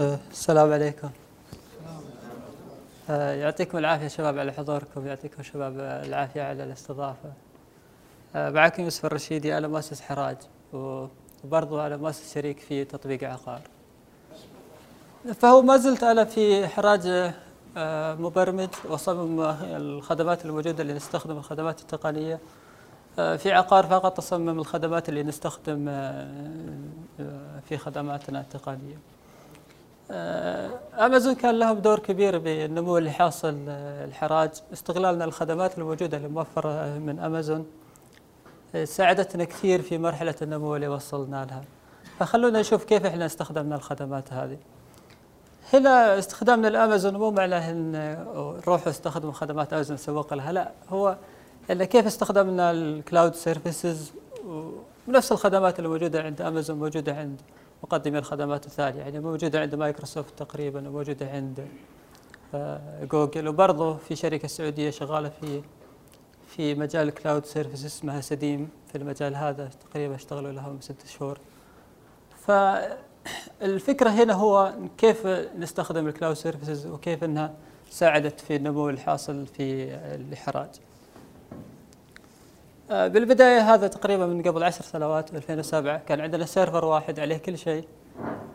أه، السلام عليكم. أه، يعطيكم العافية شباب على حضوركم يعطيكم شباب العافية على الاستضافة. أه، معكم يوسف الرشيدي أنا مؤسس حراج وبرضو أنا مؤسس شريك في تطبيق عقار. فهو ما زلت أنا في حراج مبرمج وصمم الخدمات الموجودة اللي نستخدم الخدمات التقنية. في عقار فقط أصمم الخدمات اللي نستخدم في خدماتنا التقنية. آه، امازون كان لهم دور كبير بالنمو اللي حاصل آه، الحراج. استغلالنا الخدمات الموجودة الموفره من امازون آه، ساعدتنا كثير في مرحلة النمو اللي وصلنا لها. فخلونا نشوف كيف إحنا استخدمنا الخدمات هذه. هنا استخدامنا الامازون مو معناه إن روحوا استخدموا خدمات أمازون أسوق لها لا. هو إلا كيف استخدمنا ال cloud services ونفس الخدمات الموجوده عند امازون موجودة عند مقدمي الخدمات الثانية يعني موجودة عند مايكروسوفت تقريبا وموجودة عند آه، جوجل. وبرضه في شركة سعودية شغالة في في مجال cloud service اسمها سديم. في المجال هذا تقريبا اشتغلوا لهم ست شهور. فالفكرة هنا هو كيف نستخدم ال cloud services وكيف إنها ساعدت في النمو الحاصل في حراج. بالبداية هذا تقريبا من قبل عشر سنوات 2007 كان عندنا server واحد عليه كل شيء.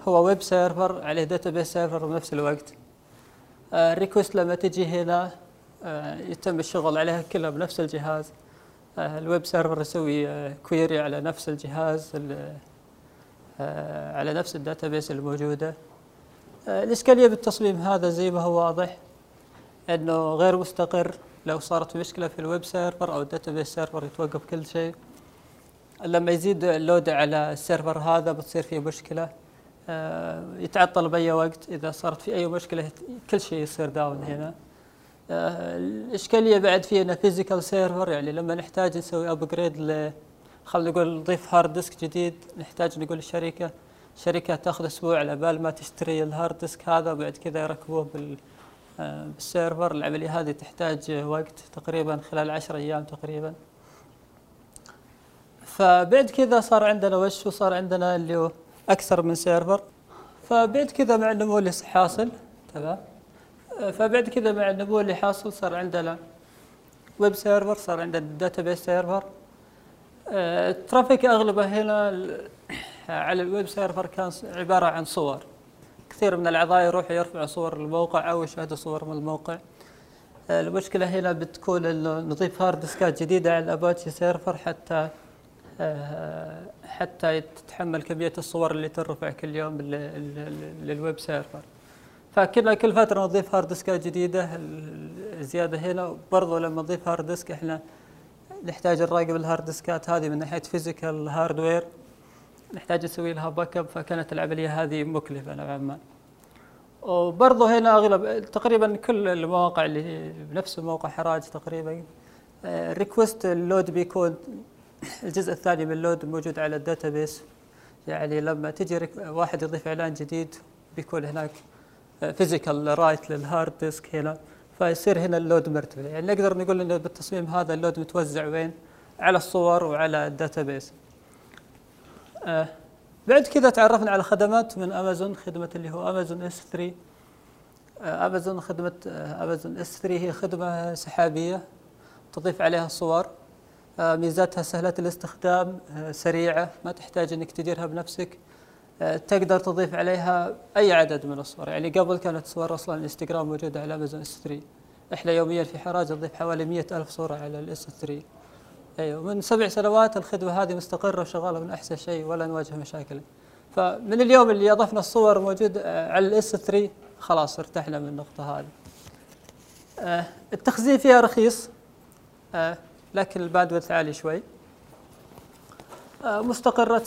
هو web server عليه database server بنفس الوقت. ال request آه، لما تجي هنا آه، يتم الشغل عليها كلها بنفس الجهاز. ال web server يسوي query على نفس الجهاز على نفس ال database الموجودة. الإشكالية بالتصميم هذا زي ما هو واضح أنه غير مستقر. لو صارت مشكلة في ال web server أو ال database server يتوقف كل شيء لما يزيد ال load على ال server هذا بتصير فيه مشكلة. آه، يتعطل بأي وقت. إذا صارت في أي مشكلة كل شيء يصير down هنا. آه، الإشكالية بعد في إنه physical server يعني لما نحتاج نسوي upgrade ل خلينا نقول نضيف hard disk جديد نحتاج نقول الشركة شركة تاخذ أسبوع على بال ما تشتري ال hard disk هذا وبعد كذا يركبوه بال بال server العملية هذه تحتاج وقت تقريبا خلال عشر أيام تقريبا. فبعد كذا صار عندنا وش وصار عندنا اللي هو أكثر من server. فبعد كذا مع النمو اللي حاصل تمام؟ فبعد كذا مع النمو اللي حاصل صار عندنا web server صار عندنا database server. ال traffic أغلبه هنا على ال web server كان عبارة عن صور. كثير من الأعضاء يروحوا يرفعوا صور الموقع أو يشاهدوا صور من الموقع. المشكلة هنا بتكون إنه نضيف hard disk ات جديدة على ال Apache server حتى آه، حتى تتحمل كمية الصور اللي ترفع كل يوم لل web server فكنا كل فترة نضيف hard disk ات جديدة زيادة هنا. برضو لما نضيف hard disk إحنا نحتاج نراقب ال hard disk ات هذه من ناحية physical hardware نحتاج نسوي لها back up فكانت العملية هذه مكلفة نوعا ما. وبرضه هنا أغلب تقريبا كل المواقع اللي بنفس الموقع حراج تقريبا request ال load بيكون الجزء الثاني من ال load موجود على ال database يعني لما تجي واحد يضيف إعلان جديد بيكون هناك physical write لل hard disk هنا. فيصير هنا ال load مرتفع يعني نقدر نقول إنه بالتصميم هذا ال load متوزع وين؟ على الصور وعلى ال database آه. بعد كذا تعرفنا على خدمات من امازون خدمة اللي هو Amazon S3 آه امازون خدمة Amazon S3 هي خدمة سحابية تضيف عليها صور. آه ميزاتها سهلة الاستخدام آه سريعة ما تحتاج إنك تديرها بنفسك. آه تقدر تضيف عليها أي عدد من الصور. يعني قبل كانت صور أصلا الانستغرام موجودة على Amazon S3 إحنا يوميا في حراج نضيف حوالي مئة ألف صورة على ال S3 أيوه من سبع سنوات الخدمة هذه مستقرة وشغالة من أحسن شيء ولا نواجه مشاكل. فمن اليوم اللي أضفنا الصور موجود آه، على ال S3 خلاص ارتحنا من النقطة هذه. آه، التخزين فيها رخيص آه، لكن ال bandwidth عالي شوي. مستقرة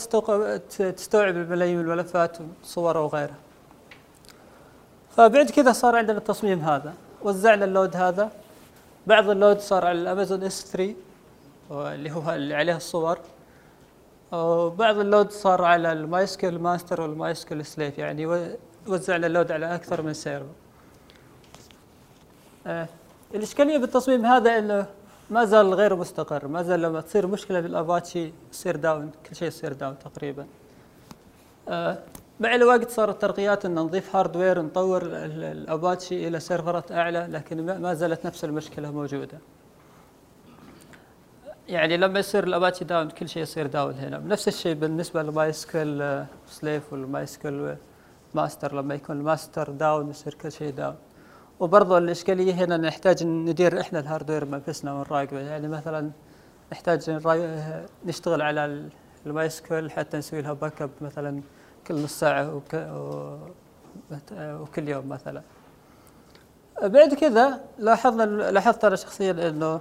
تستوعب الملايين الملفات وصور وغيرها فبعد كذا صار عندنا التصميم هذا. وزعنا ال load هذا. بعض ال load صار على الأمازون S3 اللي هو اللي عليه الصور. وبعض ال load صار على ال MySQL master وال MySQL slave يعني وزعنا ال load على أكثر من server. آه الإشكالية بالتصميم هذا إنه ما زال غير مستقر ما زال لما تصير مشكلة للاباتشي يصير down كل شيء يصير down تقريبا. آه مع الوقت صارت ترقيات إن نضيف hardware نطور الاباتشي إلى سيرفرات أعلى لكن ما زالت نفس المشكلة موجودة. يعني لما يصير ال Apache down كل شيء يصير down هنا. نفس الشيء بالنسبة لل MySQL slave وال MySQL master. لما يكون ال master down يصير كل شيء down. وبرضه الإشكالية هنا نحتاج ندير إحنا ال hardware بنفسنا ونراقبه يعني مثلا نحتاج نشتغل على ال MySQL حتى نسوي لها backup مثلا كل نص ساعة وك وكل يوم مثلا. بعد كذا لاحظنا لاحظت أنا شخصيا إنه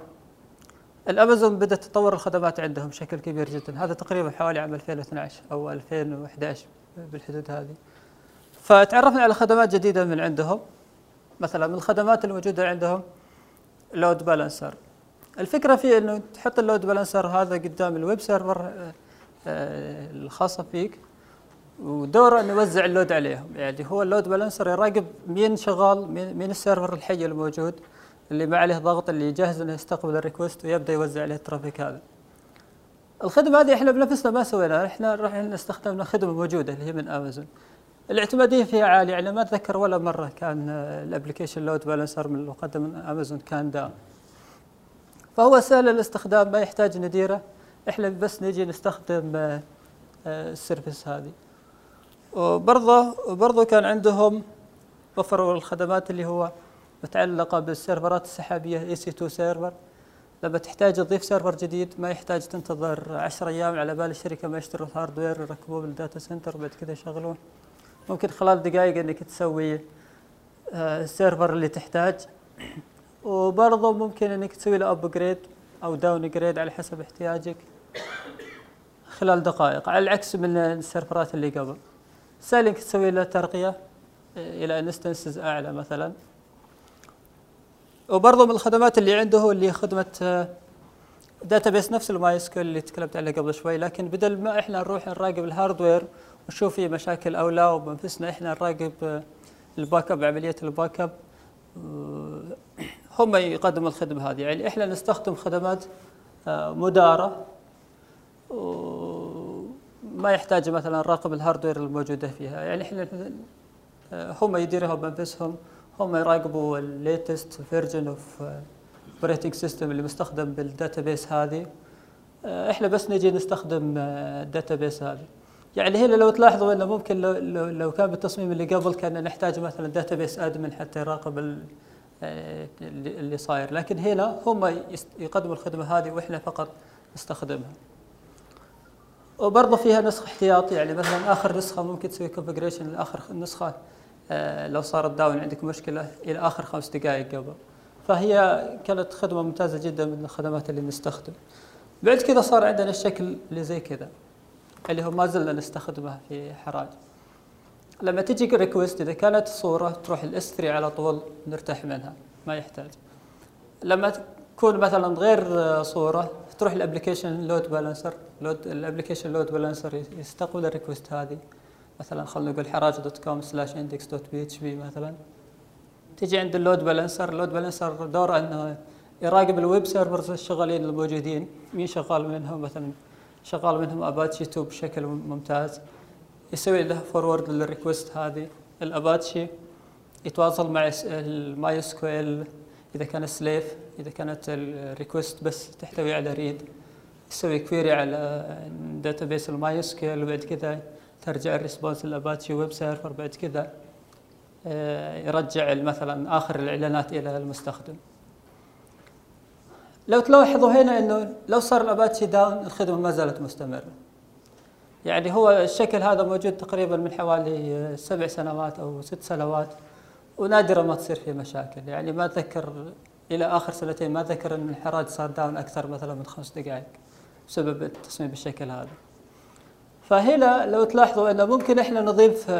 الأمازون بدأت تطور الخدمات عندهم بشكل كبير جدا. هذا تقريبا حوالي عام 2012 أو 2011 بالحدود هذه. فتعرفنا على خدمات جديدة من عندهم. مثلا من الخدمات الموجودة عندهم load balancer الفكرة فيه إنه تحط ال load balancer هذا قدام ال web server آه، آه، الخاصة فيك ودوره إنه يوزع ال load عليهم. يعني هو ال load balancer يراقب مين شغال مين ال server الحي الموجود. اللي ما عليه ضغط اللي جاهز إنه يستقبل ال request ويبدأ يوزع عليه ال traffic هذا. الخدمة هذه إحنا بنفسنا ما سويناها، إحنا راح استخدمنا خدمة موجودة اللي هي من امازون. الاعتمادية فيها عالية يعني ما أتذكر ولا مرة كان ال application load balancer من المقدم من امازون كان down. فهو سهل الاستخدام ما يحتاج نديره، إحنا بس نجي نستخدم آه، ال service هذه. وبرضه برضه كان عندهم وفروا الخدمات اللي هو متعلقة بالسيرفرات السحابية EC2 server لما تحتاج تضيف server جديد ما يحتاج تنتظر 10 أيام على بال الشركة ما يشتروا ال hardware يركبوه بال data center وبعد كذا يشغلون. ممكن خلال دقائق إنك تسوي آه، ال server اللي تحتاج. وبرضه ممكن إنك تسوي له upgrade أو downgrade على حسب احتياجك خلال دقائق على العكس من السيرفرات اللي قبل. سهل إنك تسوي له ترقية آه، إلى instances أعلى مثلا. وبرضه من الخدمات اللي عنده اللي خدمة database نفس ال MySQL اللي تكلمت عليه قبل شوي. لكن بدل ما إحنا نروح نراقب ال hardware ونشوف فيه مشاكل أو لا وبنفسنا إحنا نراقب آه، ال backup عملية ال backup آه، هم يقدموا الخدمة هذه. يعني إحنا نستخدم خدمات آه، مدارة وما يحتاج مثلا نراقب ال hardware الموجودة فيها. يعني إحنا هم يديروها بأنفسهم. هم يراقبوا ال latest version of operating system اللي مستخدم بال database هذه. آه، إحنا بس نجي نستخدم ال database آه، هذه. يعني هنا لو تلاحظوا إنه ممكن لو, لو, كان بالتصميم اللي قبل كان نحتاج مثلا database admin حتى يراقب آه، اللي صاير. لكن هنا هم يقدموا الخدمة هذه وإحنا فقط نستخدمها. وبرضه فيها نسخ احتياطي. يعني مثلا آخر نسخة ممكن تسوي configuration لآخر نسخة. لو صارت down عندك مشكلة إلى آخر خمس دقائق قبل. فهي كانت خدمة ممتازة جدا من الخدمات اللي نستخدم. بعد كذا صار عندنا الشكل اللي زي كذا اللي هو ما زلنا نستخدمه في حراج. لما تجي request إذا كانت صورة تروح ال S3 على طول نرتاح منها ما يحتاج. لما تكون مثلا غير صورة تروح ال application load balancer load ال application load balancer يستقبل ال request هذه. مثلا خلينا نقول حراج dot com slash index dot PHP مثلا. تجي عند ال load balancer ال load balancer دوره إنه يراقب ال web servers الشغالين الموجودين. مين شغال منهم؟ مثلا شغال منهم اباتشي 2 بشكل ممتاز. يسوي له forward لل request هذه. الاباتشي يتواصل مع ال MyS إذا كان slave إذا كانت ال request بس تحتوي على read يسوي query على database ال MyS وبعد كذا ترجع ال response لل Apache web server بعد كذا آه، يرجع مثلا آخر الإعلانات إلى المستخدم. لو تلاحظوا هنا إنه لو صار ال Apache down الخدمة ما زالت مستمرة. يعني هو الشكل هذا موجود تقريبا من حوالي سبع سنوات أو ست سنوات ونادرا ما تصير فيه مشاكل. يعني ما أتذكر إلى آخر سنتين ما أتذكر إن الحراج صار down أكثر مثلا من خمس دقائق بسبب التصميم بالشكل هذا. فهنا لو تلاحظوا أنه ممكن إحنا نضيف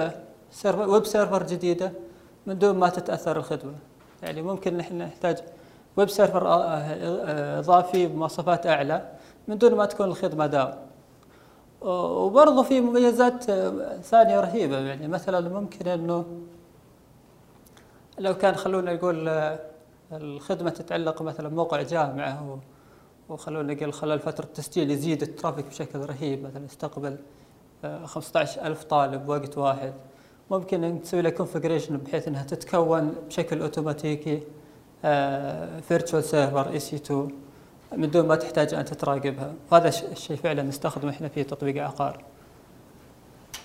server web server جديدة من دون ما تتأثر الخدمة. يعني ممكن إحنا نحتاج web server إضافي بمواصفات أعلى من دون ما تكون الخدمة down وبرضه في مميزات ثانية رهيبة يعني مثلا ممكن إنه لو كان خلونا نقول الخدمة تتعلق مثلا موقع جامعة وخلونا نقول خلال فترة التسجيل يزيد ال traffic بشكل رهيب. مثلا يستقبل 15000 طالب بوقت واحد. ممكن إن تسوي له configuration بحيث إنها تتكون بشكل أوتوماتيكي virtual server EC2 من دون ما تحتاج أن تراقبها هذا الشيء فعلا نستخدمه إحنا في تطبيق عقار.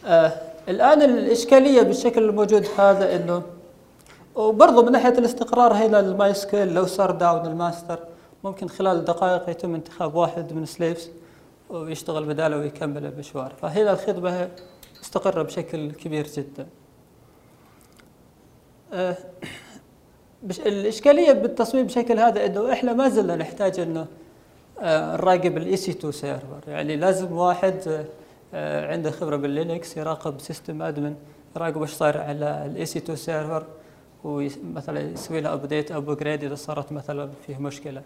آه الآن الإشكالية بالشكل الموجود هذا إنه وبرضه من ناحية الاستقرار هنا الماي لو صار down ال master ممكن خلال دقائق يتم انتخاب واحد من ال slaves ويشتغل بداله ويكمل المشوار فهنا الخدمه مستقره بشكل كبير جدا. آه الإشكالية بالتصميم بشكل هذا إنه إحنا ما زلنا نحتاج إنه آه نراقب ال EC2 server. يعني لازم واحد آه عنده خبرة بال Linux يراقب system admin يراقب إيش صاير على ال EC2 server ومثلا يسوي له update upgrade إذا صارت مثلا فيه مشكلة.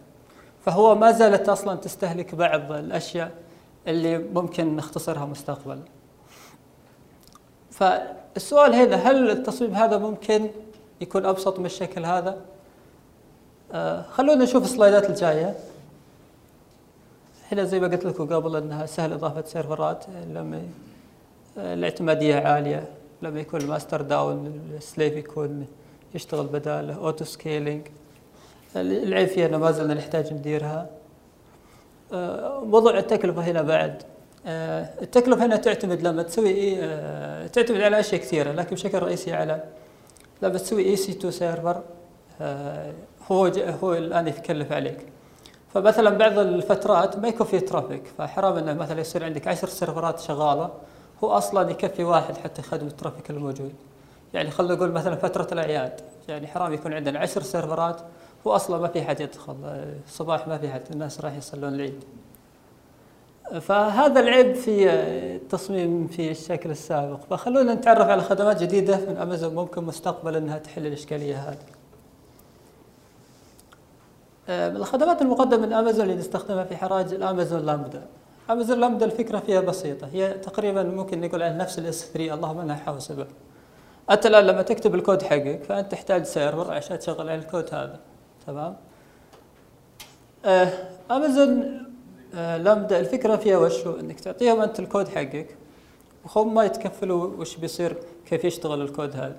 فهو ما زالت أصلا تستهلك بعض الأشياء اللي ممكن نختصرها مستقبلا. فالسؤال هنا هل التصميم هذا ممكن يكون أبسط من الشكل هذا؟ آه خلونا نشوف ال slideات الجاية. هنا زي ما قلت لكم قبل أنها سهل إضافة serverات لما الاعتمادية عالية لما يكون ال master down ال slave يكون يشتغل بداله auto scaling العيب فيها انه ما زلنا نحتاج نديرها. آه موضوع التكلفة هنا بعد. آه التكلفة هنا تعتمد لما تسوي إيه؟ آه تعتمد على أشياء كثيرة لكن بشكل رئيسي على لما تسوي EC2 server هو هو الآن يتكلف عليك. فمثلا بعض الفترات ما يكون فيه traffic فحرام إنه مثلا يصير عندك عشر serverات شغالة هو أصلا يكفي واحد حتى يخدم الترافيك الموجود. يعني خلينا نقول مثلا فترة الأعياد يعني حرام يكون عندنا عشر سيرفرات هو أصلا ما في حد يدخل الصباح ما في حد الناس راح يصلون العيد. فهذا العيب في التصميم في الشكل السابق. فخلونا نتعرف على خدمات جديدة من أمازون ممكن مستقبلا أنها تحل الإشكالية هذه. من الخدمات المقدمة من أمازون اللي نستخدمها في حراج الأمازون لامدا. Amazon Lambda الفكرة فيها بسيطة. هي تقريبا ممكن نقول عن نفس ال S3 اللهم أنها حوسبة أنت الآن لما تكتب الكود حقك فأنت تحتاج server عشان تشغل على الكود هذا. تمام؟ Amazon Lambda الفكرة فيها وش؟ هو إنك تعطيهم أنت الكود حقك وهم ما يتكفلوا وش بيصير كيف يشتغل الكود هذا.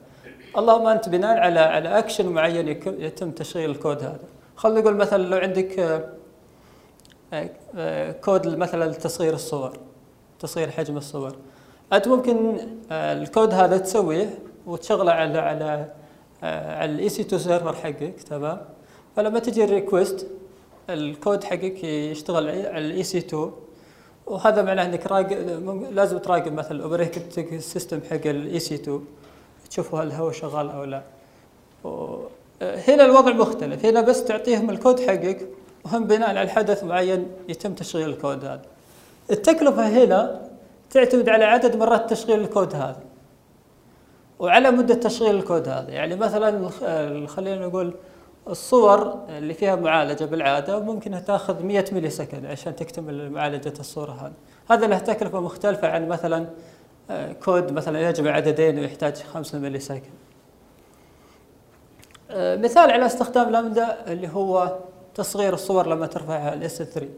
اللهم أنت بناء على على اكشن معين يتم تشغيل الكود هذا. خلينا نقول مثلا لو عندك كود مثلا لتصغير الصور تصغير حجم الصور. أنت ممكن الكود هذا تسويه وتشغله على على على ال EC2 server حقك تمام؟ فلما تجي ال request ال code حقك يشتغل على ال EC2 وهذا معناه إنك راقب لازم تراقب مثلا ال operating system حق ال EC2 تشوفوا هل هو شغال أو لا. هنا الوضع مختلف هنا بس تعطيهم الكود حقك وهم بناء على حدث معين يتم تشغيل الكود هذا. التكلفة هنا تعتمد على عدد مرات تشغيل الكود هذا وعلى مدة تشغيل الكود هذا. يعني مثلا خلينا نقول الصور اللي فيها معالجة بالعادة ممكن تأخذ 100 millisecond عشان تكتمل معالجة الصورة هذه. هذا له تكلفة مختلفة عن مثلا كود مثلا يجمع عددين ويحتاج 5 millisecond مثال على استخدام لامدا اللي هو تصغير الصور لما ترفعها ال S3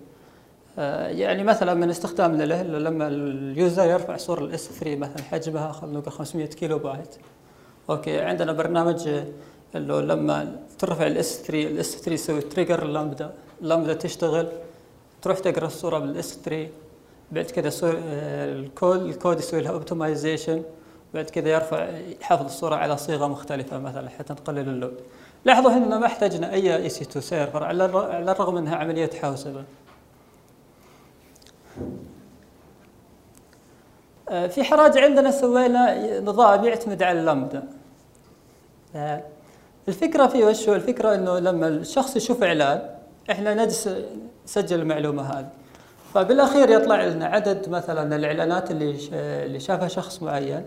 يعني مثلا من استخدامنا له لما ال user يرفع صورة ال S3 مثلا حجمها خلينا نقول 500 كيلو بايت. okay عندنا برنامج اللي لما ترفع ال S3 ال S3 يسوي trigger ال Lambda ال Lambda تشتغل تروح تقرأ الصورة بال S3 بعد كذا ال code ال code يسوي لها optimization بعد كذا يرفع يحافظ الصورة على صيغة مختلفة مثلا حتى تقلل ال load. لاحظوا هنا ما احتاجنا أي EC2 server على الرغم إنها عملية حوسبه في حراج عندنا سوينا نظام يعتمد على اللامدا. الفكرة في وش هو؟ الفكرة إنه لما الشخص يشوف إعلان إحنا نجلس نسجل المعلومة هذه. فبالأخير يطلع لنا عدد مثلا الإعلانات اللي اللي شافها شخص معين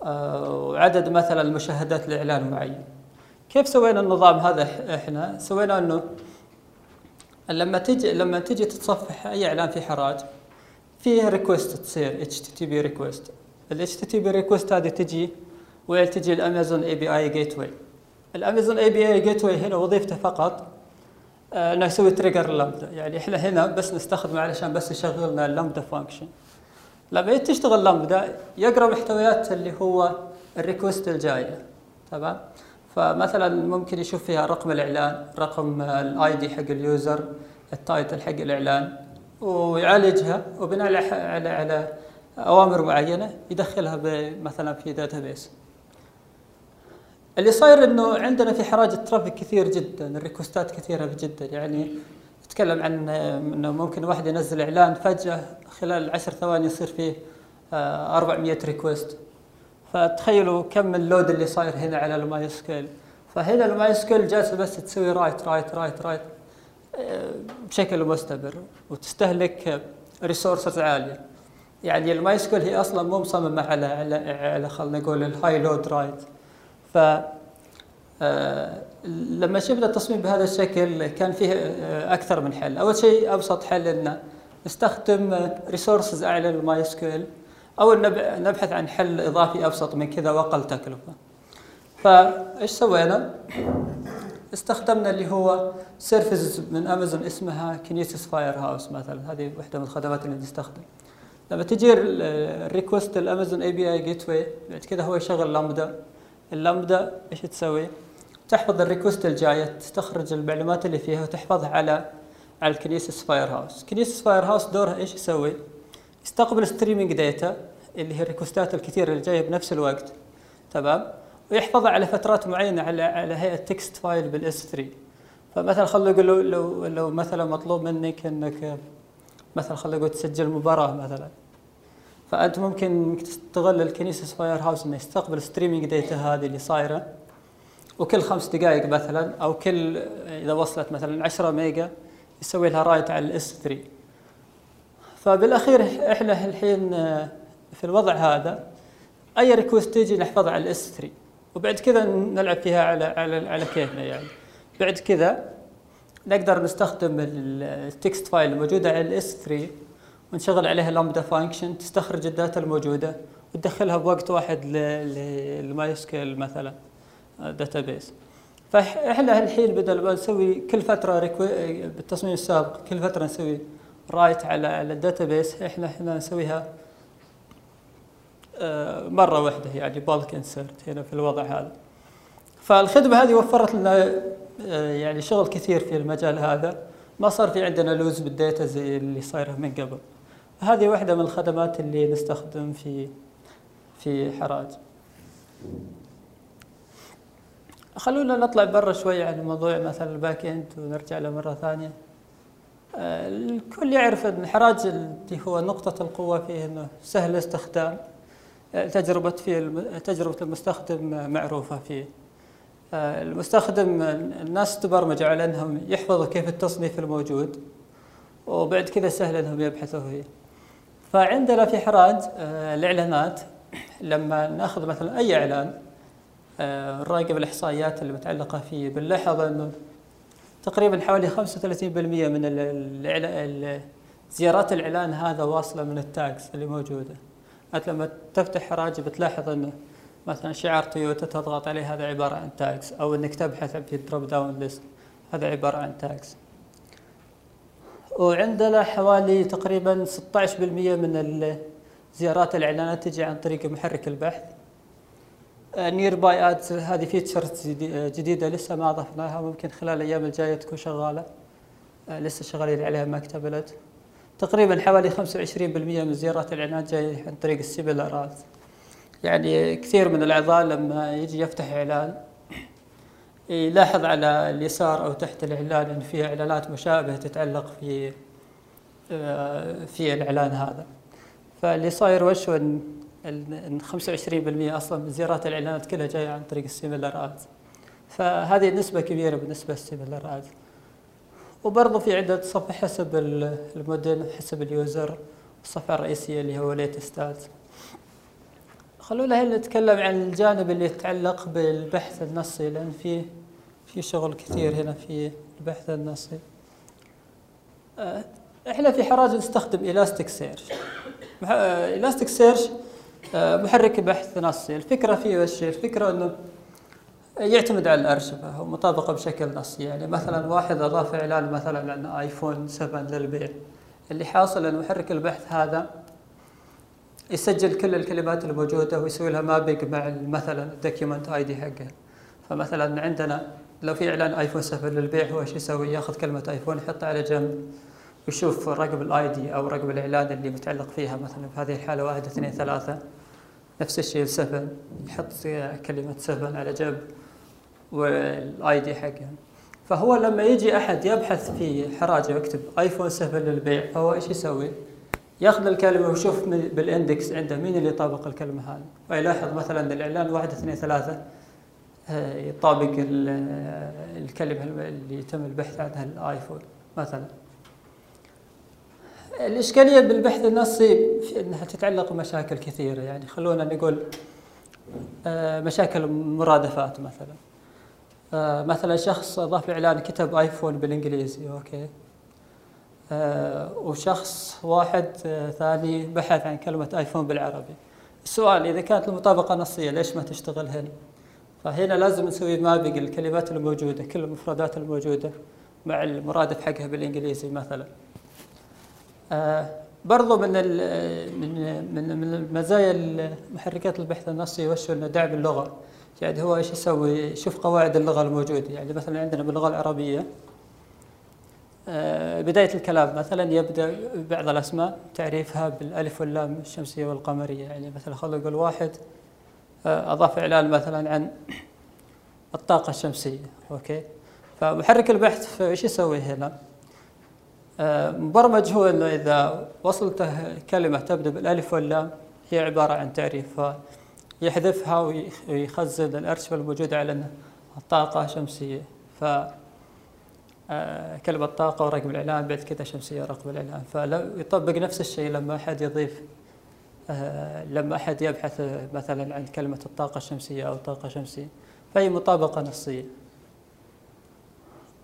وعدد مثلا المشاهدات لإعلان معين. كيف سوينا النظام هذا إحنا؟ سوينا إنه لما تجي لما تجي تتصفح أي إعلان في حراج فيه ريكوست تصير اتش تي تي بي ريكوست الاتش تي تي بي ريكوست هذه تجي وين تجي ال Amazon API Gateway ال Amazon API Gateway هنا وظيفته فقط إنه يسوي trigger ال Lambda يعني إحنا هنا بس نستخدمه علشان بس يشغل لنا ال Lambda function لما تشتغل لامدا يقرأ محتويات اللي هو ال request الجاية. تمام؟ فمثلا ممكن يشوف فيها رقم الإعلان رقم ال ID حق ال user ال title حق الإعلان ويعالجها وبناء على, على أوامر معينة يدخلها مثلا في database اللي صاير إنه عندنا في حراج ال traffic كثير جدا ال requestات كثيرة جدا يعني نتكلم عن إنه ممكن واحد ينزل إعلان فجأة خلال عشر ثواني يصير فيه 400 آه، request فتخيلوا كم ال load اللي صاير هنا على ال MySQL فهنا ال MySQL جالسة بس تسوي write write write write بشكل مستمر وتستهلك resources عالية. يعني ال MySQL هي أصلا مو مصممة على على على خلينا نقول ال high load write آه، لما شفنا التصميم بهذا الشكل كان فيه آه، أكثر من حل. أول شيء أبسط حل إنه نستخدم resources أعلى لل MySQL أو نبحث عن حل إضافي أبسط من كذا وأقل تكلفة. فايش سوينا؟ استخدمنا اللي هو service من امازون اسمها Kinesis Firehose مثلا. هذه واحدة من الخدمات اللي نستخدم. لما تجي ال request ال Amazon API Gateway بعد كذا هو يشغل لامدا اللامدا إيش تسوي؟ تحفظ ال request الجاية تستخرج المعلومات اللي فيها وتحفظها على على ال Kinesis Firehose Kinesis Firehose دورها إيش يسوي؟ يستقبل streaming data اللي هي ال requestات الكثيرة اللي جاية بنفس الوقت تمام؟ ويحفظها على فترات معينة على على هيئة text file بال S3 فمثلا خلينا نقول لو, لو مثلا مطلوب منك إنك مثلا خلينا نقول تسجل مباراة مثلا. فأنت ممكن تستغل ال Kinesis Firehose إنه يستقبل streaming data هذه اللي صايرة. وكل خمس دقائق مثلا أو كل إذا وصلت مثلا 10 mega يسوي لها write على ال S3 فبالأخير إحنا الحين آه، في الوضع هذا أي request تيجي نحفظها على ال S3 وبعد كذا نلعب فيها على على على كيفنا يعني. بعد كذا نقدر نستخدم ال text file الموجودة على ال S3 ونشغل عليها Lambda function تستخرج ال data الموجودة وتدخلها بوقت واحد لل MySQL مثلا database فإحنا الحين بدل ما نسوي كل فترة بالتصميم السابق كل فترة نسوي write على على ال database إحنا إحنا نسويها آه، مرة واحدة يعني bulk insert هنا في الوضع هذا. فالخدمة هذه وفرت لنا آه، يعني شغل كثير في المجال هذا. ما صار في عندنا loss بال data زي اللي صايرة من قبل. هذه واحدة من الخدمات اللي نستخدم في في حراج. خلونا نطلع برا شوي عن موضوع مثلا ال back end ونرجع له مرة ثانية. آه، الكل يعرف إن حراج اللي هو نقطة القوة فيه إنه سهل الاستخدام آه، تجربة فيه تجربة المستخدم معروفة فيه. آه، المستخدم الناس تبرمجوا على إنهم يحفظوا كيف التصنيف الموجود وبعد كذا سهل إنهم يبحثوا فيه. فعندنا في حراج الإعلانات لما نأخذ مثلا أي إعلان نراقب الإحصائيات المتعلقه فيه بنلاحظ إنه تقريبا حوالي 35% من زيارات الإعلان هذا واصلة من ال tags اللي موجودة. أنت لما تفتح حراج بتلاحظ إنه مثلا شعار تويوتا تضغط عليه هذا عبارة عن tags أو إنك تبحث في ال drop down list هذا عبارة عن tags وعندنا حوالي تقريبا 16% من زيارات الإعلانات تجي عن طريق محرك البحث. nearby ads هذه features جديدة لسه ما أضفناها ممكن خلال الأيام الجاية تكون شغالة. آه، لسه شغالين عليها ما اكتملت. تقريبا حوالي 25% من زيارات الإعلانات جاية عن طريق ال similar ads يعني كثير من الأعضاء لما يجي يفتح إعلان يلاحظ على اليسار أو تحت الإعلان إن فيه إعلانات مشابهة تتعلق في آه، في الإعلان هذا. فاللي صاير وش إن 25% أصلا من زيارات الإعلانات كلها جاية عن طريق ال similar ads. فهذه نسبة كبيرة بالنسبة لل similar ads. وبرضه في عدة صفحة حسب الموديل حسب ال user الصفحة الرئيسية اللي هو latest ads خلونا هنا نتكلم عن الجانب اللي يتعلق بالبحث النصي لأن في في شغل كثير هنا في البحث النصي. آه، إحنا في حراج نستخدم ال Elasticsearch ال Elasticsearch محرك بحث نصي. الفكرة فيه وش الفكرة أنه يعتمد على الأرشفة ومطابقة بشكل نصي. يعني مثلا واحد أضاف إعلان مثلا عن iPhone 7 للبيع. اللي حاصل أن محرك البحث هذا يسجل كل الكلمات الموجودة ويسوي لها mapping مع مثلا ال document ID حقه فمثلا عندنا لو في إعلان iPhone 7 للبيع هو إيش يسوي؟ ياخذ كلمة iPhone يحطها على جنب ويشوف رقم ال ID أو رقم الإعلان اللي متعلق فيها مثلا في هذه الحالة واحد اثنين ثلاثة نفس الشيء 7 يحط كلمة 7 على جنب وال ID حقه فهو لما يجي أحد يبحث في حراج ويكتب iPhone 7 للبيع فهو إيش يسوي؟ ياخذ الكلمة ويشوف بال index عنده مين اللي يطابق الكلمة هذه. ويلاحظ مثلا الإعلان واحد اثنين ثلاثة آه، يطابق الكلمة اللي يتم البحث عنها الآيفون مثلا. الإشكالية بالبحث النصي في أنها تتعلق بمشاكل كثيرة. يعني خلونا نقول آه، مشاكل مرادفات مثلا. آه، مثلا شخص ضاف إعلان كتب آيفون بالإنجليزي أوكي. آه، وشخص واحد ثاني بحث عن كلمة آيفون بالعربي. السؤال إذا كانت المطابقة نصية ليش ما تشتغل هنا؟ فهنا لازم نسوي مابينج الكلمات الموجودة كل المفردات الموجودة مع المرادف حقها بالإنجليزي مثلا. آه، برضو من من من من مزايا محركات البحث النصي وش إنه دعم اللغة. يعني هو إيش يسوي؟ يشوف قواعد اللغة الموجودة. يعني مثلا عندنا باللغة العربية آه، بداية الكلام مثلا يبدأ بعض الأسماء تعريفها بالألف واللام الشمسية والقمرية يعني مثلا خلينا نقول واحد آه، أضاف إعلان مثلا عن الطاقة الشمسية أوكي فمحرك البحث إيش يسوي هنا؟ مبرمج هو إنه إذا وصلته كلمة تبدأ بالألف واللام هي عبارة عن تعريف فيحذفها ويخزن الارشفه الموجوده على الطاقة شمسيه ف آه، كلمة طاقة ورقم الإعلان بعد كذا شمسية رقم الإعلان. فيطبق نفس الشيء لما أحد يضيف آه، لما أحد يبحث مثلا عن كلمة الطاقة الشمسية أو طاقة شمسية فهي مطابقة نصية.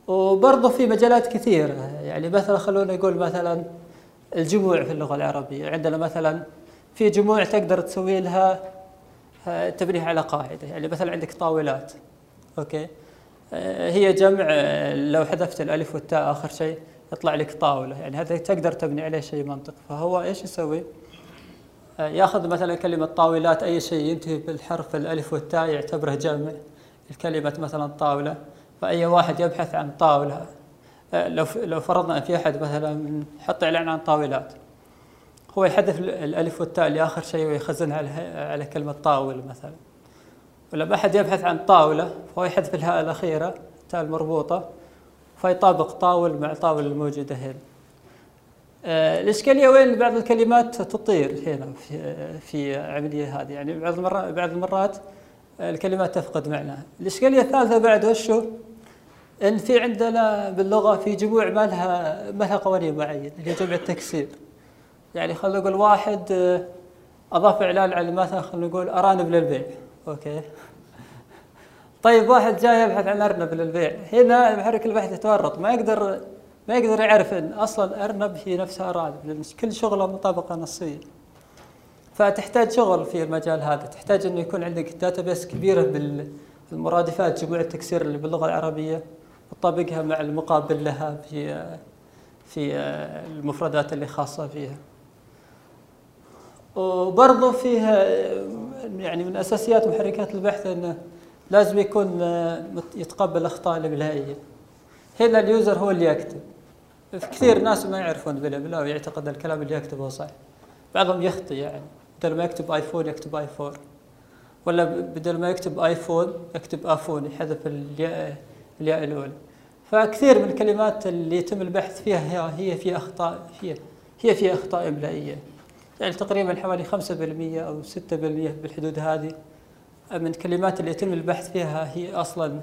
وبرضه في مجالات كثيرة يعني مثلا خلونا نقول مثلا الجموع في اللغة العربية. عندنا مثلا في جموع تقدر تسوي لها آه، تبنيها على قاعدة. يعني مثلا عندك طاولات أوكي؟ هي جمع آه، لو حذفت الألف والتاء آخر شيء يطلع لك طاولة. يعني هذا تقدر تبني عليه شيء منطق. فهو إيش يسوي؟ يأخذ مثلا كلمة طاولات أي شيء ينتهي بالحرف الألف والتاء يعتبره جمع. الكلمة مثلا طاولة. فأي واحد يبحث عن طاولة آه، لو لو فرضنا أن في أحد مثلا حط إعلان عن طاولات. هو يحذف الألف والتاء لآخر شيء ويخزنها على كلمة طاولة مثلا. ولما أحد يبحث عن طاولة فهو يحذف الهاء الأخيرة التاء المربوطة فيطابق طاول مع طاولة الموجودة هنا. آه، الإشكالية وين بعض الكلمات تطير هنا في في العملية هذه؟ يعني بعض المرات بعض المرات الكلمات تفقد معناها. الإشكالية الثالثة بعد وشو إن في عندنا باللغة في جموع ما لها ما لها قوانين معينة اللي هي جمع التكسير. يعني خلينا نقول واحد آه، أضاف إعلان على مثلا خلينا نقول أرانب للبيع. أوكي. طيب واحد جاي يبحث عن أرنب للبيع. هنا محرك البحث يتورط. ما يقدر ما يقدر يعرف إن أصلا ارنب هي نفسها ارانب لأن كل شغله مطابقة نصية. فتحتاج شغل في المجال هذا. تحتاج إنه يكون عندك database كبيرة بالمرادفات جموع التكسير اللي باللغة العربية وتطبقها مع المقابل لها في في المفردات اللي خاصة فيها. وبرضه فيها يعني من أساسيات محركات البحث أنه لازم يكون يتقبل الأخطاء الإملائية هنا اليوزر هو اللي يكتب. كثير ناس ما يعرفون بالإملاء ويعتقد الكلام اللي يكتبه صح بعضهم يخطي يعني. بدل ما يكتب آيفون يكتب آيفون. ولا بدل ما يكتب آيفون يكتب آفون يحذف الياء الياء الأولى. فكثير من الكلمات اللي يتم البحث فيها هي في أخطاء هي هي في أخطاء إملائية يعني تقريبا حوالي 5% أو 6% بالحدود هذه. من الكلمات اللي يتم البحث فيها هي أصلا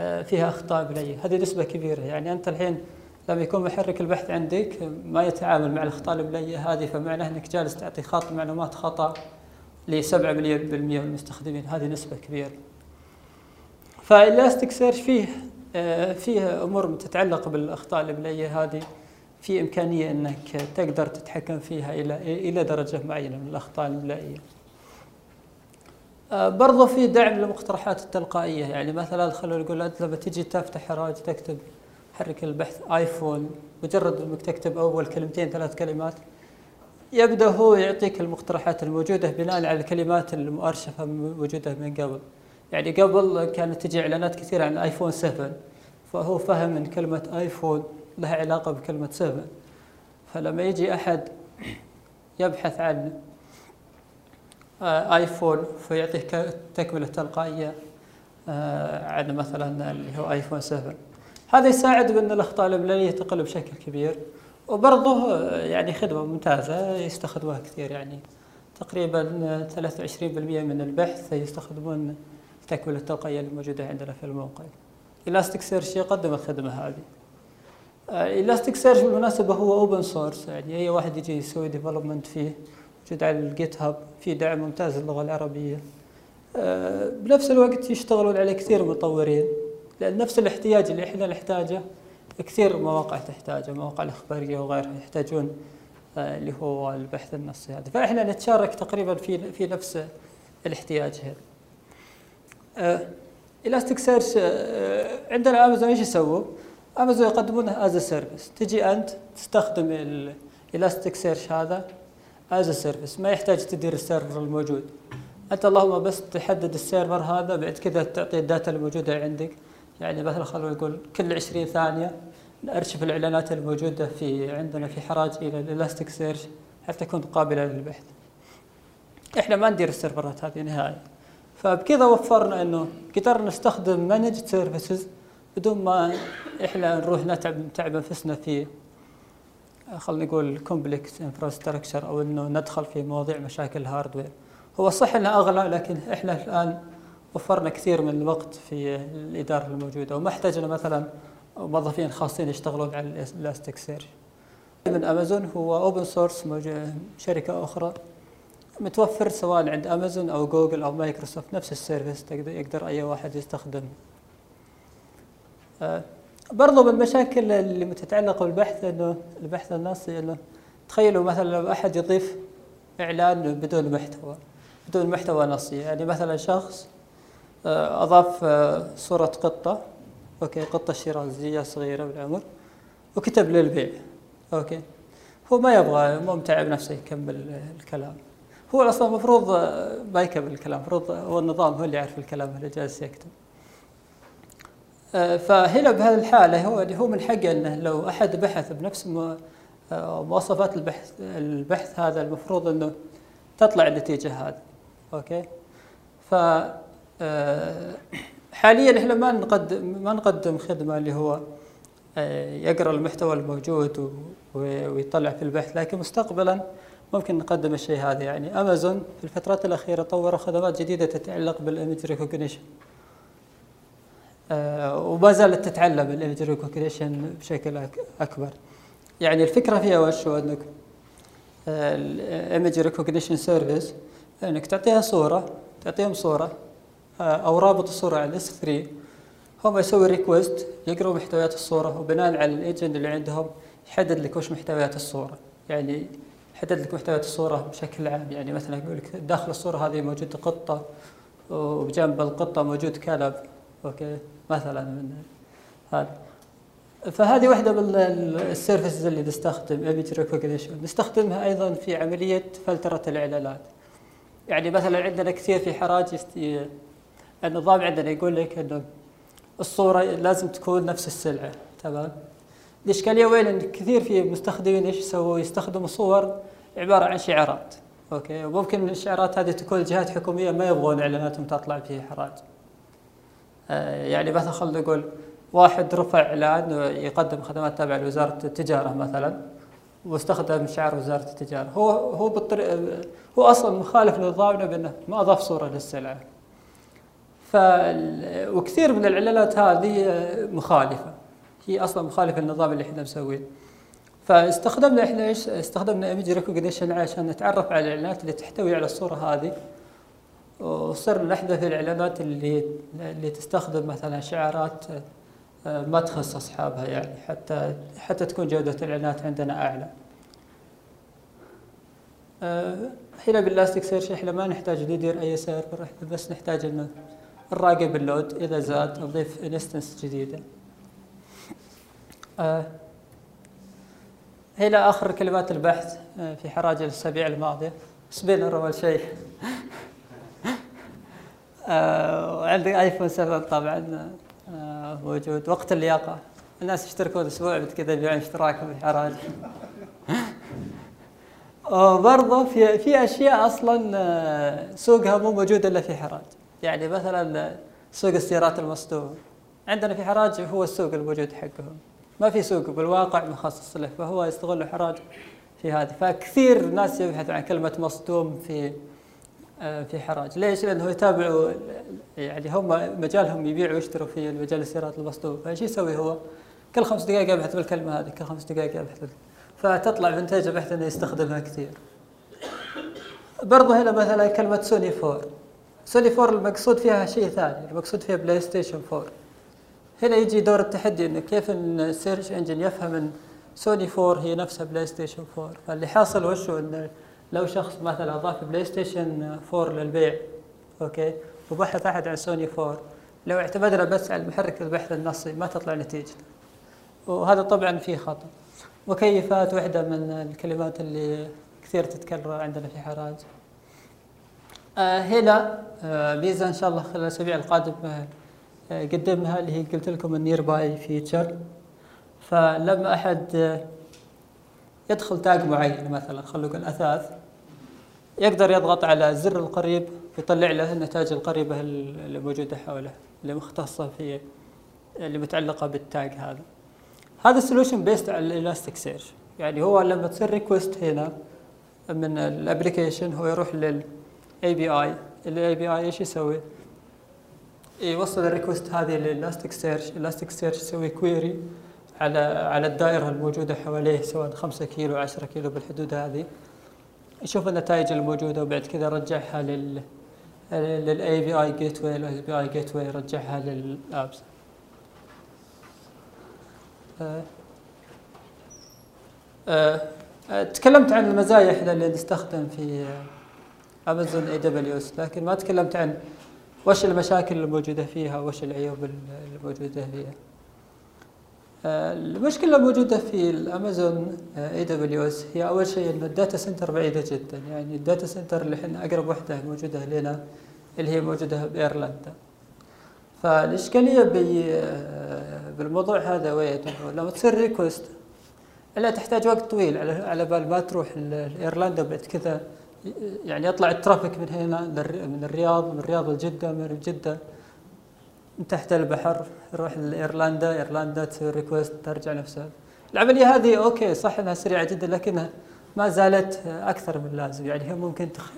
آه، فيها أخطاء إملائية هذه نسبة كبيرة. يعني أنت الحين لما يكون محرك البحث عندك ما يتعامل مع الأخطاء الإملائية هذه فمعناه أنك جالس تعطي خط معلومات خطأ ل 7% من المستخدمين. هذه نسبة كبيرة. فالاستيك سيرش فيه آه، فيه أمور تتعلق بالأخطاء الاملائيه هذه. في إمكانية إنك تقدر تتحكم فيها إلى إلى درجة معينة من الأخطاء الاملائيه. آه، برضو في دعم للمقترحات التلقائية يعني مثلا خلونا نقول أنت لما تجي تفتح حراج تكتب حرك البحث آيفون مجرد إنك تكتب أول كلمتين ثلاث كلمات يبدأ هو يعطيك المقترحات الموجودة بناء على الكلمات المؤرشفة موجودة من قبل يعني قبل كانت تجي إعلانات كثيرة عن آيفون 7 فهو فهم إن كلمة آيفون لها علاقة بكلمة 7 فلما يجي أحد يبحث عن آيفون فيعطيك تكمله تلقائيه آه، عن مثلا اللي هو آيفون 7 هذا يساعد بأن الأخطاء الاملائيه تقل بشكل كبير وبرضه آه، يعني خدمة ممتازة يستخدموها كثير. يعني تقريبا 23% من البحث يستخدمون التكملة التلقائية الموجودة عندنا في الموقع. Elasticsearch يقدم الخدمة هذه. Elasticsearch بالمناسبة هو open source يعني أي واحد يجي يسوي development فيه موجود على ال GitHub في دعم ممتاز للغة العربية. آه، بنفس الوقت يشتغلون عليه كثير مطورين لأن نفس الاحتياج اللي إحنا نحتاجه كثير مواقع تحتاجه مواقع الإخبارية وغيرها يحتاجون آه، اللي هو البحث النصي هذا. فإحنا نتشارك تقريبا في في نفس الاحتياج هذا. Elasticsearch عندنا امازون إيش يسووا؟ امازون يقدمونه as service تجي أنت تستخدم Elasticsearch هذا as service ما يحتاج تدير ال server الموجود أنت اللهم بس تحدد ال server هذا بعد كذا تعطي ال data الموجودة عندك يعني مثلا خلينا نقول كل 20 ثانية ارشف الإعلانات الموجودة في عندنا في حراج إلى ال Elasticsearch حتى تكون قابلة للبحث. إحنا ما ندير ال serverات هذه نهائي. فبكذا وفرنا إنه قدرنا نستخدم managed services بدون ما إحنا نروح نتعب نتعب أنفسنا في خلينا نقول complex infrastructure أو إنه ندخل في مواضيع مشاكل ال hardware هو صح إنه أغلى لكن إحنا الآن وفرنا كثير من الوقت في الإدارة الموجودة. وما احتاجنا مثلا موظفين خاصين يشتغلون على Elasticsearch من أمازون هو open source شركة أخرى متوفر سواء عند أمازون أو جوجل أو مايكروسوفت نفس ال service يقدر أي واحد يستخدمه آه، برضو من المشاكل اللي متتعلق بالبحث إنه البحث النصي إنه تخيلوا مثلا لو أحد يضيف إعلان بدون محتوى بدون محتوى نصي. يعني مثلا شخص آه، أضاف آه، صورة قطة أوكي قطة شيرازية صغيرة بالعمر وكتب للبيع أوكي. هو ما يبغى مو متعب نفسه يكمل الكلام. هو أصلا المفروض ما يكمل الكلام المفروض هو النظام هو اللي يعرف الكلام اللي جالس يكتب. آه، فهنا بهذه الحالة هو هو من حقه إنه لو أحد بحث بنفس آه، مواصفات البحث البحث هذا المفروض إنه تطلع النتيجة هذه. أوكي؟ ف آه، حاليا إحنا ما نقدم ما نقدم خدمة اللي هو يقرأ المحتوى الموجود ويطلع في البحث لكن مستقبلا ممكن نقدم الشيء هذا. يعني امازون في الفترات الأخيرة طوروا خدمات جديدة تتعلق بال image recognition. آه، وما زالت تتعلم ال image recognition بشكل أكبر. يعني الفكرة فيها وش؟ هو إنك ال image recognition service إنك تعطيها صورة تعطيهم صورة آه، أو رابط الصورة على ال S3 هم يسوي request يقرأوا محتويات الصورة وبناء على ال agent اللي عندهم يحدد لك وش محتويات الصورة. يعني يحدد لك محتويات الصورة بشكل عام. يعني مثلا يقول لك داخل الصورة هذه موجود قطة وبجنب القطة موجود كلب. okay؟ مثلا من هذا. فهذه واحدة من ال services اللي نستخدم image recognition نستخدمها أيضا في عملية فلترة الإعلانات. يعني مثلا عندنا كثير في حراج النظام عندنا يقول لك إنه الصورة لازم تكون نفس السلعة تمام؟ الإشكالية وين؟ إن كثير في مستخدمين إيش يسووا؟ يستخدموا صور عبارة عن شعارات okay؟ وممكن الشعارات هذه تكون جهات حكومية ما يبغون إعلاناتهم تطلع فيها حراج. يعني مثلا خلينا نقول واحد رفع إعلان يقدم خدمات تابعة لوزارة التجارة مثلا واستخدم شعار وزارة التجارة. هو هو بالطريقة هو أصلا مخالف لنظامنا بأنه ما أضاف صورة للسلعة. ف وكثير من الإعلانات هذه مخالفة. هي أصلا مخالفة للنظام اللي إحنا مسويه. فاستخدمنا إحنا إيش؟ استخدمنا image recognition عشان نتعرف على الإعلانات اللي تحتوي على الصورة هذه. وصرنا نحذف الإعلانات اللي اللي تستخدم مثلا شعارات آه، ما تخص أصحابها يعني حتى حتى تكون جودة الإعلانات عندنا أعلى. آه، هنا بال Elasticsearch إحنا ما نحتاج ندير أي server إحنا بس نحتاج إنه نراقب ال load إذا زاد نضيف instance جديدة. آه، هنا آخر كلمات البحث آه، في حراج الأسابيع الماضية سبينر اول شيء آه، وعندي ايفون 7 طبعا آه، موجود. وقت اللياقة. الناس يشتركون أسبوع كذا يبيعون اشتراكهم في حراج وبرضه في في أشياء أصلا سوقها مو موجود إلا في حراج. يعني مثلا سوق السيارات المصدومه عندنا في حراج هو السوق الموجود حقهم. ما في سوق بالواقع مخصص له فهو يستغل حراج في هذه. فكثير ناس يبحثوا عن كلمة مصدوم في آه، في حراج. ليش؟ لأنه يتابعوا يعني هم مجالهم يبيعوا ويشتروا في مجال السيارات المصدومة فايش يسوي هو؟ كل خمس دقائق يبحث بالكلمة هذه كل خمس دقائق يبحث فتطلع بنتائج بحث إنه يستخدمها كثير. برضه هنا مثلا كلمة سوني فور. سوني فور المقصود فيها شيء ثاني المقصود فيها بلاي ستيشن فور هنا يجي دور التحدي إنه كيف إن ال search engine يفهم إن سوني 4 هي نفسها بلاي ستيشن 4 فاللي حاصل وشو إنه لو شخص مثلا اضاف بلاي ستيشن 4 للبيع okay؟ وبحث أحد عن سوني 4 لو اعتمدنا بس على محرك البحث النصي ما تطلع نتيجته وهذا طبعا فيه خطأ. مكيفات واحدة من الكلمات اللي كثير تتكرر عندنا في حراج. آه هنا آه ميزة إن شاء الله خلال الأسابيع القادمة قدمها اللي هي قلت لكم ال nearby feature فلما أحد يدخل tag معين مثلا خلينا نقول أثاث يقدر يضغط على زر القريب يطلع له النتائج القريبة اللي موجودة حوله اللي مختصة في اللي متعلقة بال tag هذا. هذا ال solution based على ال Elasticsearch يعني هو لما تصير request هنا من ال application هو يروح لل API ال API إيش يسوي؟ يوصل ال request هذه لل Elasticsearch ال Elasticsearch يسوي query على على الدائرة الموجودة حواليه سواء 5 كيلو 10 كيلو بالحدود هذه. يشوف النتائج الموجودة وبعد كذا رجعها لل للاي بي اي جيت واي الاي بي اي جيت واي يرجعها لل apps أه أه تكلمت عن المزايا إحنا اللي نستخدم في Amazon AWS لكن ما تكلمت عن وش المشاكل الموجودة فيها وش العيوب الموجودة فيها. المشكلة الموجودة في ال Amazon AWS هي أول شيء أن ال data center بعيدة جدا. يعني ال data center اللي إحنا أقرب وحدة موجودة لنا اللي هي موجودة بإيرلندا فالإشكالية آه، بالموضوع هذا وين؟ لما تصير request إلا تحتاج وقت طويل على على بال ما تروح لإيرلندا بعد كذا يعني يطلع ال traffic من هنا من الرياض من الرياض لجدة من من تحت البحر يروح لإيرلندا إيرلندا تسوي request ترجع نفسها. العملية هذه أوكي صح إنها سريعة جدا لكنها ما زالت أكثر من اللازم يعني هي ممكن تخ...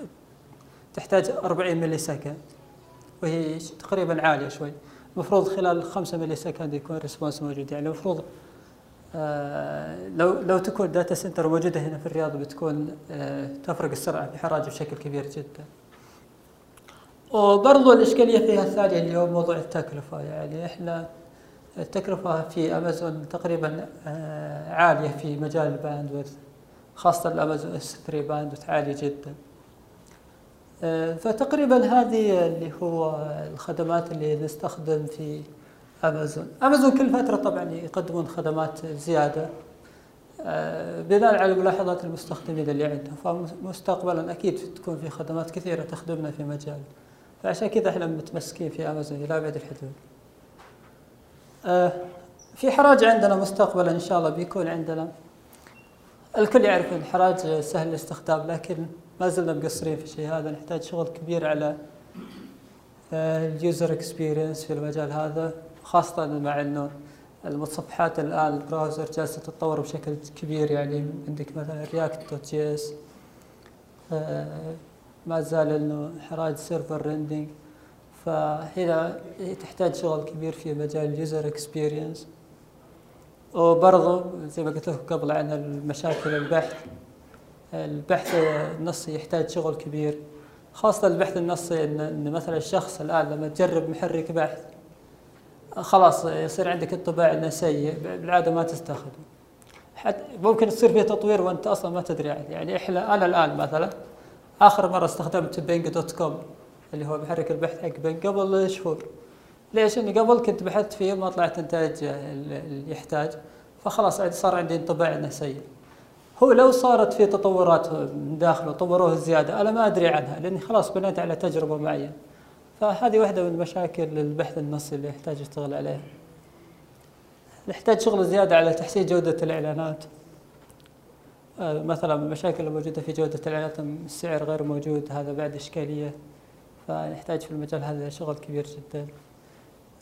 تحتاج 40 millisecond وهي تقريبا عالية شوي. المفروض خلال 5 millisecond يكون response موجود. يعني المفروض آه، لو لو تكون data center موجودة هنا في الرياض بتكون آه، تفرق السرعة في حراج بشكل كبير جدا. وبرضو الإشكالية فيها الثانية اللي هو موضوع التكلفة. يعني إحنا التكلفة في امازون تقريبا آه، عالية في مجال ال bandwidth خاصة ال Amazon S3 bandwidth عالي جدا. فتقريبا هذه اللي هو الخدمات اللي نستخدم في امازون امازون كل فترة طبعا يقدمون خدمات زيادة. آه، بناء على ملاحظات المستخدمين اللي عندهم. فمستقبلا أكيد تكون في خدمات كثيرة تخدمنا في مجال. فعشان كذا إحنا متمسكين في أمازون إلى ابعد الحدود. آه، في حراج عندنا مستقبلا إن شاء الله بيكون عندنا الكل يعرف إن الحراج سهل الاستخدام لكن ما زلنا مقصرين في الشيء هذا نحتاج شغل كبير على آه، ال user experience في المجال هذا خاصة مع إنه المتصفحات الآن ال browser جالسة تتطور بشكل كبير يعني عندك مثلا React.js ما زال إنه حراج server rendering فهنا تحتاج شغل كبير في مجال ال user experience وبرضه زي ما قلت لكم قبل عن المشاكل البحث. البحث النصي يحتاج شغل كبير. خاصة البحث النصي ان مثلا الشخص الآن لما تجرب محرك بحث خلاص يصير عندك انطباع إنه سيء بالعادة ما تستخدم حتى ممكن تصير فيه تطوير وأنت أصلا ما تدري عنه. يعني إحنا أنا الآن مثلا آخر مرة استخدمت Bing.com اللي هو محرك البحث حق Bing. قبل شهور. ليش؟ إني قبل كنت بحثت فيه ما طلعت نتائج اللي يحتاج. فخلاص صار عندي انطباع إنه سيء. هو لو صارت في تطورات من داخل وطوروه زيادة أنا ما أدري عنها لأني خلاص بنيت على تجربة معينة. فهذه واحدة من مشاكل البحث النصي اللي يحتاج يشتغل عليها. نحتاج شغل زيادة على تحسين جودة الإعلانات. مثلا من المشاكل الموجوده في جودة الاعلانات السعر غير موجود هذا بعد إشكالية. فنحتاج في المجال هذا شغل كبير جدا.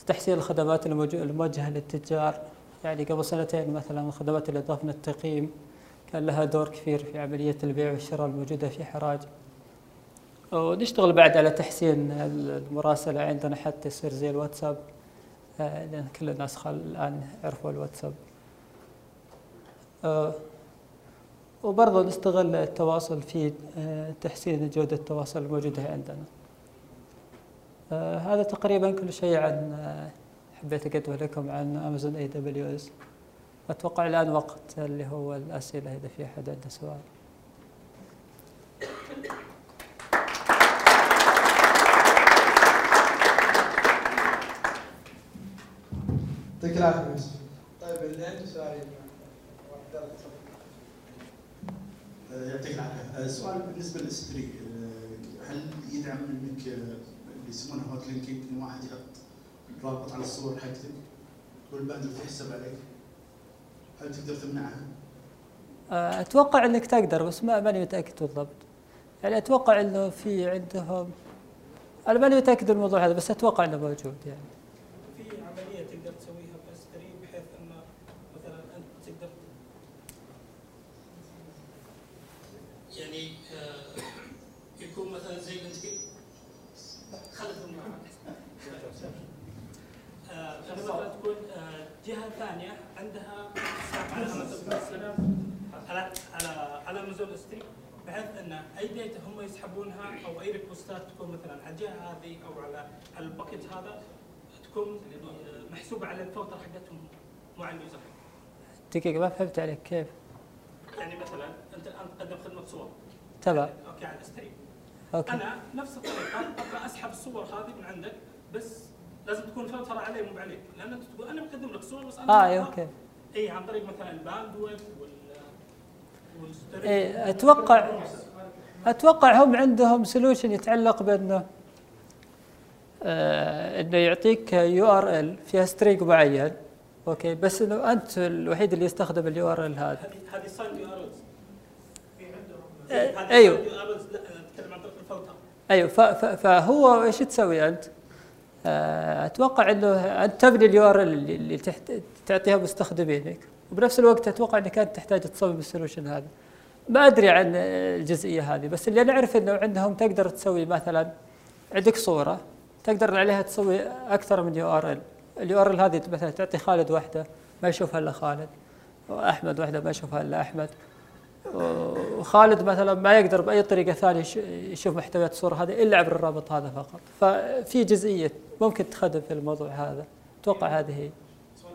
تحسين الخدمات الموجهة للتجار. يعني قبل سنتين مثلا الخدمات اللي أضافنا التقييم كان لها دور كبير في عملية البيع والشراء الموجودة في حراج. ونشتغل بعد على تحسين المراسلة عندنا حتى يصير زي الواتساب. آه، لأن كل الناس الآن عرفوا الواتساب. آه، وبرضه نستغل التواصل في آه، تحسين جودة التواصل الموجودة عندنا. هذا تقريبا كل شيء عن حبيت أقدمه لكم عن Amazon AWS أتوقع الآن وقت اللي هو الأسئلة إذا في أحد عنده سؤال. يعطيك العافية طيب اللي عنده سؤال يعطيك العافية لل S3 هل يدعم إنك اللي يسمونه hotlinking ان واحد يحط رابط على الصور حقتك وال bandwidth تحسب عليك؟ هل تقدر تمنعها؟ آه، أتوقع إنك تقدر بس ما ماني متأكد بالضبط. يعني أتوقع إنه في عندهم أنا ماني متأكد الموضوع هذا بس أتوقع إنه موجود يعني في عمليه تقدر تسويها بس بحيث انه مثلا انت تقدر يعني آه، يكون مثلا زي انت خلف آه، مثلا تكون جهه ثانية عندها على على على على Amazon stream بحيث أن أي data هم يسحبونها أو أي requestات تكون مثلا على الجهة هذه أو على ال package هذا تكون محسوبة على الفلتر حقتهم مو على اليوزر دقيقة ما فهمت عليك كيف؟ يعني مثلا أنت الآن تقدم خدمة صور. تمام. أوكي على الستريم أوكي. أنا نفس الطريقة أبغى أسحب الصور هذه من عندك بس لازم تكون فلتر علي مو عليك. لأن أنت تقول أنا بقدم لك صور بس أنا آه أوكي. إي عن طريق مثلا الباندويث وال إيه أتوقع أتوقع هم عندهم سولوشن يتعلق بأنه آه إنه يعطيك URL فيها string معين. okay بس إنه أنت الوحيد اللي يستخدم ال URL هذا هذه signed URL أيوه طريق الفلتر أيوه فهو إيش تسوي أنت؟ آه، أتوقع إنه أنت تبني ال URL اللي تحت تعطيها مستخدمينك وبنفس الوقت أتوقع إنك أنت تحتاج تصمم ال solution هذا. ما أدري عن الجزئية هذه بس اللي أنا أعرف إنه عندهم تقدر تسوي مثلا عندك صورة تقدر عليها تسوي أكثر من URL. ال URL هذه مثلا تعطي خالد واحدة ما يشوفها إلا خالد وأحمد واحدة ما يشوفها إلا أحمد. وخالد مثلا ما يقدر بأي طريقة ثانية يشوف محتويات الصورة هذه إلا عبر الرابط هذا فقط. ففي جزئية ممكن تخدم في الموضوع هذا. أتوقع هذه هي. سؤال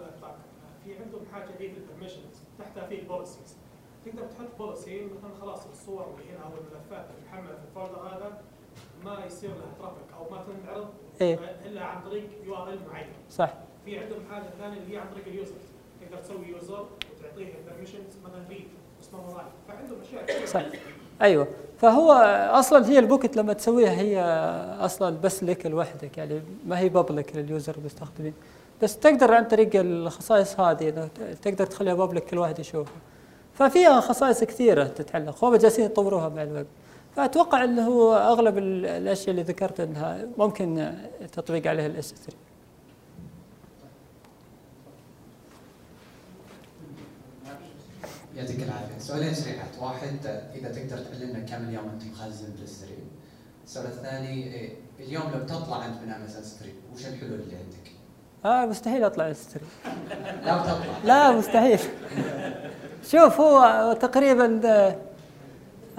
في عندهم حاجة هي ال permissions تحتها في ال policies تقدر تحط policy مثلا خلاص الصور اللي هنا أو الملفات اللي محملة في ال folder هذا ما يصير لها traffic أو ما تنعرض إيه؟ إلا عن طريق URL معين. صح. في عندهم حاجة ثانية اللي هي عن طريق ال user. تقدر تسوي user وتعطيه ال permissions مثلا read فعندهم أشياء صح. أيوه. فهو أصلا هي ال bucket لما تسويها هي أصلا بس لك لوحدك يعني ما هي public لل user المستخدمين. بس تقدر عن طريق الخصائص هذه تقدر تخليها public كل واحد يشوفها. ففيها خصائص كثيرة تتعلق. هم جالسين يطوروها مع الوقت فأتوقع إنه أغلب الأشياء اللي ذكرت إنها ممكن تطبيق عليها الاس 3 يعطيك العافية. سؤالين سريعات. واحد إذا تقدر تعلمنا كم اليوم أنت مخزن بالستريم السؤال الثاني إيه، اليوم لو تطلع أنت من امازون ستريم وش الحلول اللي عندك؟ آه مستحيل أطلع ستريم لا تطلع. لا مستحيل. شوف هو تقريبا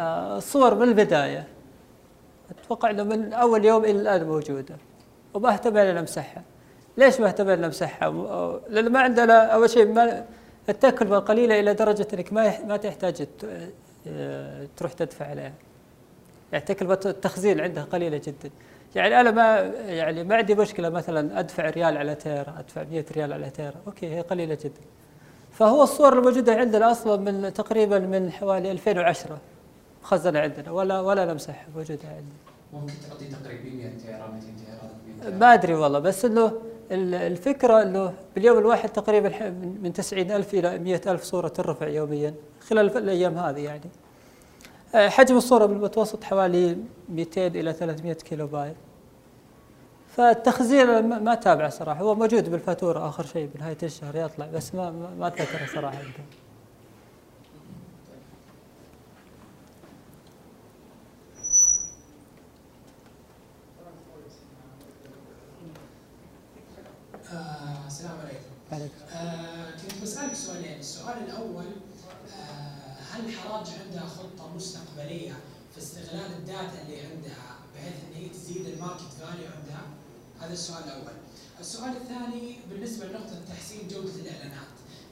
آه، الصور من البداية. أتوقع إنه من أول يوم إلى الآن موجودة. وما اهتم ان امسحها ليش ما اهتم ان امسحها؟ لأن ما عندنا أول شيء ما التكلفة قليلة إلى درجة أنك ما ما تحتاج آه، تروح تدفع عليها. يعني تكلفة التخزين عندها قليلة جدا. يعني أنا ما يعني ما عندي مشكلة مثلا أدفع ريال على تيرا، أدفع 100 ريال على تيرا، أوكي هي قليلة جدا. فهو الصور الموجودة عندنا أصلا من تقريبا من حوالي 2010 مخزنه عندنا ولا ولا نمسحها موجودة عندنا ممكن تعطي تقريبا 100 تيرا 200 تيرا 300 ما أدري والله بس إنه ال- الفكرة إنه باليوم الواحد تقريبا من من 90 ألف إلى 100 ألف صورة ترفع يوميا خلال الأيام هذه يعني. آه، حجم الصورة بالمتوسط حوالي 200 إلى 300 كيلو بايت. فالتخزين ما تابعه صراحة. هو موجود بالفاتورة آخر شيء بنهايه الشهر يطلع بس ما ما, أتذكره صراحة عندهم. آه، السلام عليكم. عليك. آه، كنت بسألك سؤالين، السؤال الأول آه، هل حراج عندها خطة مستقبلية في استغلال ال data اللي عندها بحيث إن هي تزيد ال market value عندها؟ هذا السؤال الأول. السؤال الثاني بالنسبة لنقطة تحسين جودة الإعلانات،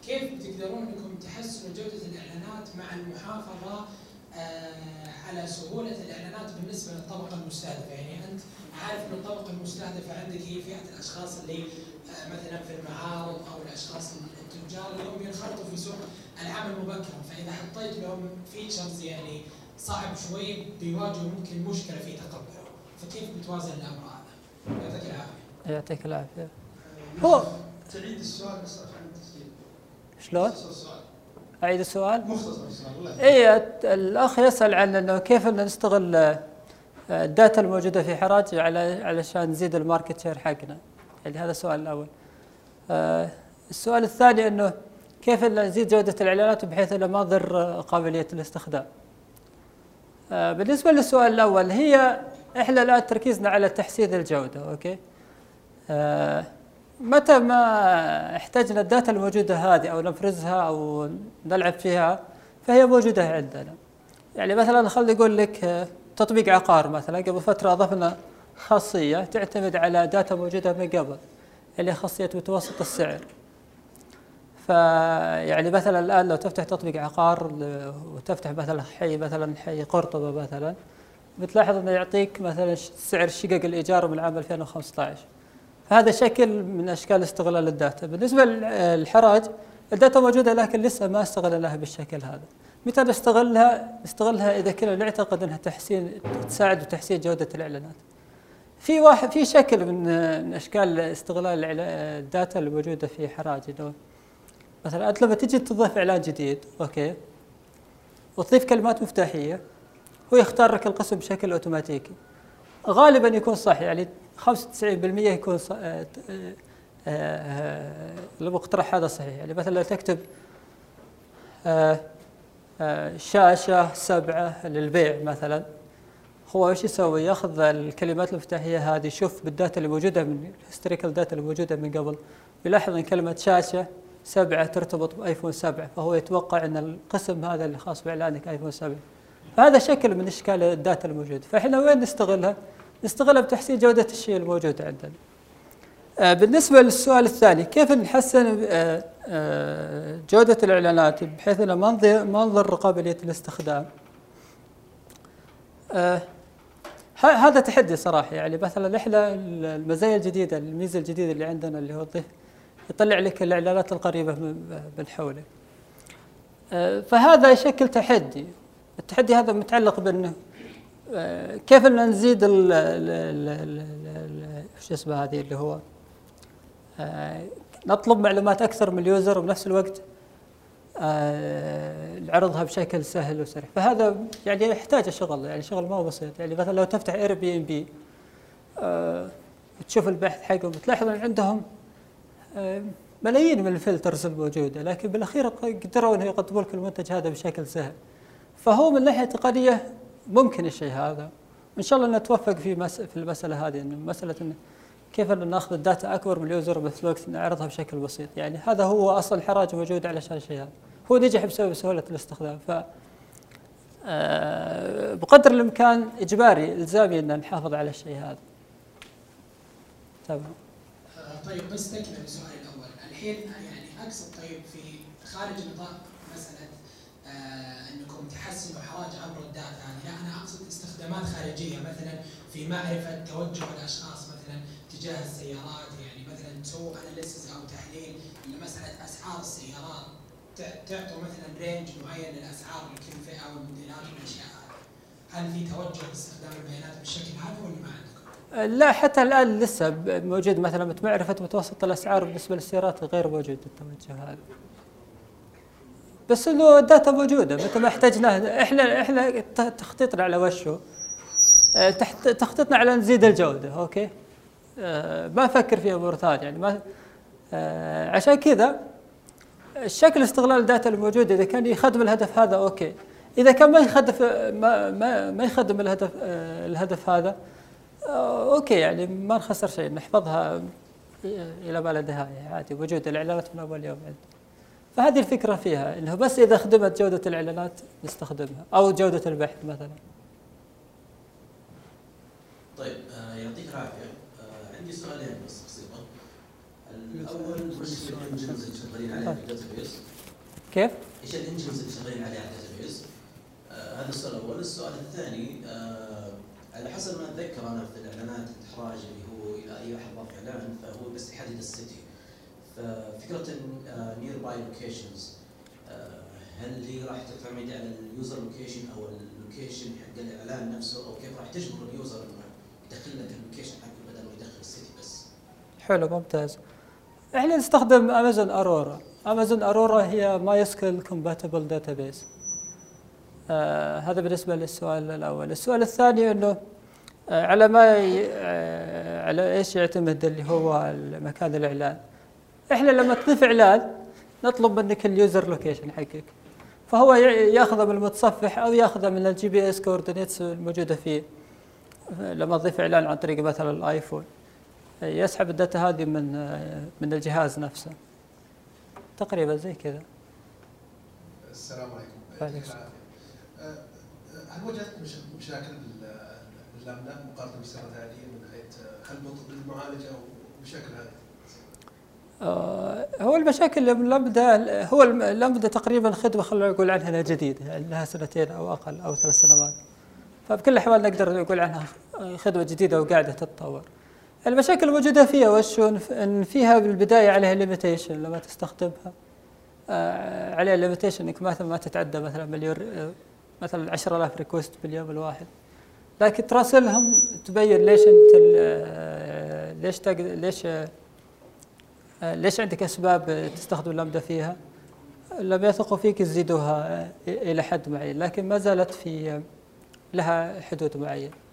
كيف بتقدرون إنكم تحسنوا جودة الإعلانات مع المحافظة آه، على سهولة الإعلانات بالنسبة للطبقة المستهدفة، يعني أنت عارف ان الطبقة المستهدفة عندك هي فئة الأشخاص اللي آه، مثلا في المعارض أو الأشخاص التجار اللي هم ينخرطوا في سوق العمل مبكرا فإذا حطيت لهم فيتشرز يعني صعب شوي بيواجهوا ممكن مشكلة في تقبله فكيف بتوازن الأمر هذا؟ يعطيك العافية. يعطيك العافية. هو تعيد السؤال بس عشان التسجيل شلون؟ مختصر السؤال أعيد السؤال؟ مختصر السؤال اي الأخ يسأل عن إنه كيف نستغل آه، ال data الموجودة في حراج على علشان نزيد ال market share حقنا. يعني هذا السؤال الأول. آه، السؤال الثاني إنه كيف نزيد جودة الإعلانات بحيث إنه ما آه، قابلية الاستخدام؟ آه، بالنسبة للسؤال الأول هي إحنا الآن تركيزنا على تحسين الجودة okay؟ آه، متى ما احتاجنا ال data الموجودة هذه أو نفرزها أو نلعب فيها فهي موجودة عندنا. يعني مثلا خليني أقول لك تطبيق عقار مثلا قبل فترة أضفنا خاصية تعتمد على data موجودة من قبل اللي هي خاصية متوسط السعر. فيعني مثلا الآن لو تفتح تطبيق عقار وتفتح مثلا حي مثلا حي قرطبة مثلا بتلاحظ إنه يعطيك مثلا سعر شقق الإيجار من عام 2015 فهذا شكل من أشكال استغلال ال data. بالنسبة للحراج ال data موجودة لكن لسه ما استغلناها بالشكل هذا. متى نستغلها نستغلها إذا كنا نعتقد إنها تحسين تساعد بتحسين جودة الإعلانات. في واحد في شكل من أشكال استغلال ال data الموجودة في حراج انه مثلا أنت لما تجي تضيف إعلان جديد okay وتضيف كلمات مفتاحية هو يختار لك القسم بشكل أوتوماتيكي. غالبا يكون صح يعني 95% يكون ص... آه، آه، آه، المقترح هذا صحيح يعني مثلا تكتب آه، شاشة سبعة للبيع مثلا هو إيش يسوي؟ يأخذ الكلمات المفتاحية هذه يشوف بال data اللي موجودة من ال historical data اللي موجودة من قبل يلاحظ إن كلمة شاشة سبعة ترتبط بآيفون سبعة فهو يتوقع إن القسم هذا اللي خاص بإعلانك آيفون سبعة فهذا شكل من أشكال ال data الموجودة فإحنا وين نستغلها؟ نستغلها بتحسين جودة الشيء الموجود عندنا. آه، بالنسبة للسؤال الثاني كيف نحسن آه، آه، جودة الإعلانات بحيث أنه ما نضر قابلية الاستخدام؟ هذا تحدي صراحة يعني مثلا إحنا المزايا الجديدة الميزة الجديدة اللي عندنا اللي هو يطلع لك الإعلانات القريبة من حولك. فهذا يشكل تحدي. التحدي هذا متعلق بأنه كيف إن نزيد ال ال شو اسمه هذه اللي هو نطلب معلومات أكثر من ال user وبنفس الوقت آه، نعرضها بشكل سهل وسريع. فهذا يعني يحتاج شغل يعني شغل ما هو بسيط. يعني مثلا لو تفتح Airbnb تشوف البحث حقهم بتلاحظ إن عندهم آه، ملايين من ال filters الموجودة لكن بالأخير قدروا انه يقدموا لك المنتج هذا بشكل سهل. فهو من ناحية تقنية ممكن الشيء هذا. إن شاء الله نتوفق في. في المسألة هذه انه مسألة انه كيف أن نأخذ ال data أكبر من ال user بنفس الوقت نعرضها بشكل بسيط؟ يعني هذا هو أصل الحراج موجود علشان الشيء هذا. هو نجح بسبب سهولة الاستخدام. ف آه، بقدر الإمكان إجباري إلزامي أن نحافظ على الشيء هذا. تمام. آه، طيب بس تكمل السؤال الأول، الحين يعني أقصد طيب في خارج نطاق مساله آه أنكم تحسنوا حراج عبر ال data. هذه، لا أنا أقصد استخدامات خارجية مثلا في معرفة توجه الأشخاص مثلا تجاه السيارات يعني مثلا تسووا analysis أو تحليل لمساله أسعار السيارات تعطوا مثلا range معين للأسعار لكل فئه والموديلات والأشياء هذه. هل في توجه باستخدام البيانات بالشكل هذا ولا ما عندكم؟ لا حتى الآن لسه موجود مثلا معرفه متوسط الأسعار بالنسبة للسيارات غير موجود التوجه هذا. بس انه ال data موجودة متى ما احتاجناها إحنا إحنا تخطيطنا على آه، تحت تخطيطنا على نزيد الجودة okay؟ ما نفكر في امور ثانية يعني ما آه، عشان كذا الشكل استغلال ال data الموجودة إذا كان يخدم الهدف هذا okay. إذا كان ما يخدم ما ما, ما يخدم الهدف آه، الهدف هذا آه، okay يعني ما نخسر شيء نحفظها إلى ما لا نهاية عادي وجود الإعلانات من أول يوم عندي. فهذه الفكرة فيها إنه بس إذا خدمت جودة الإعلانات نستخدمها أو جودة البحث مثلا. طيب آه يعطيك العافية. آه سؤالين بس بسيطه الأول وش ال engines اللي شغالين عليها في ال database؟ كيف؟ إيش ال engines اللي شغالين عليها على ال database؟ آه هذا السؤال الأول، السؤال الثاني آه على حسب ما أتذكر أنا في الإعلانات حراج اللي هو اذا أي أحد ضاف اعلان فهو بس يحدد ال city ففكرة nearby locations هل هي راح تعتمد على ال user location أو ال location حق الإعلان نفسه أو كيف راح تجبر ال user إنه يدخل لك ال location حقه بدل ما يدخل ال city بس؟ حلو ممتاز. إحنا نستخدم Amazon Aurora Amazon Aurora هي MySQL compatible database هذا بالنسبة للسؤال الأول. السؤال الثاني إنه آه على ما ي... آه على إيش يعتمد اللي هو مكان الإعلان؟ إحنا لما تضيف إعلان نطلب منك ال user location حقك. فهو يأخذه من المتصفح أو يأخذه من ال GPS coordinates الموجودة فيه. لما تضيف إعلان عن طريق مثلا الآيفون. يسحب ال data هذه من من الجهاز نفسه. تقريبا زي كذا. السلام عليكم. هل وجدت مش- مشاكل بال- باللامدا مقارنة بالسيرفرات العاديه من أه، هل بطء بالمعالجه ومشاكل هذه؟ آه، هو المشاكل اللي لامدا هو لامدا تقريبا خدمة خلينا نقول عنها جديدة لها سنتين أو أقل أو ثلاث سنوات. فبكل الاحوال نقدر نقول عنها خدمة جديدة وقاعدة تتطور. المشاكل الموجودة فيها وش؟ إن فيها بالبداية عليها limitation لما تستخدمها آه، عليها limitation إنك مثلا ما تتعدى مثلا مليون آه، مثلا 10000 request باليوم الواحد لكن تراسلهم تبين ليش أنت آه، ليش ليش آه، ليش عندك أسباب تستخدم اللمدة فيها؟ لما يثقوا فيك يزيدوها إلى حد معين لكن ما زالت في لها حدود معينه.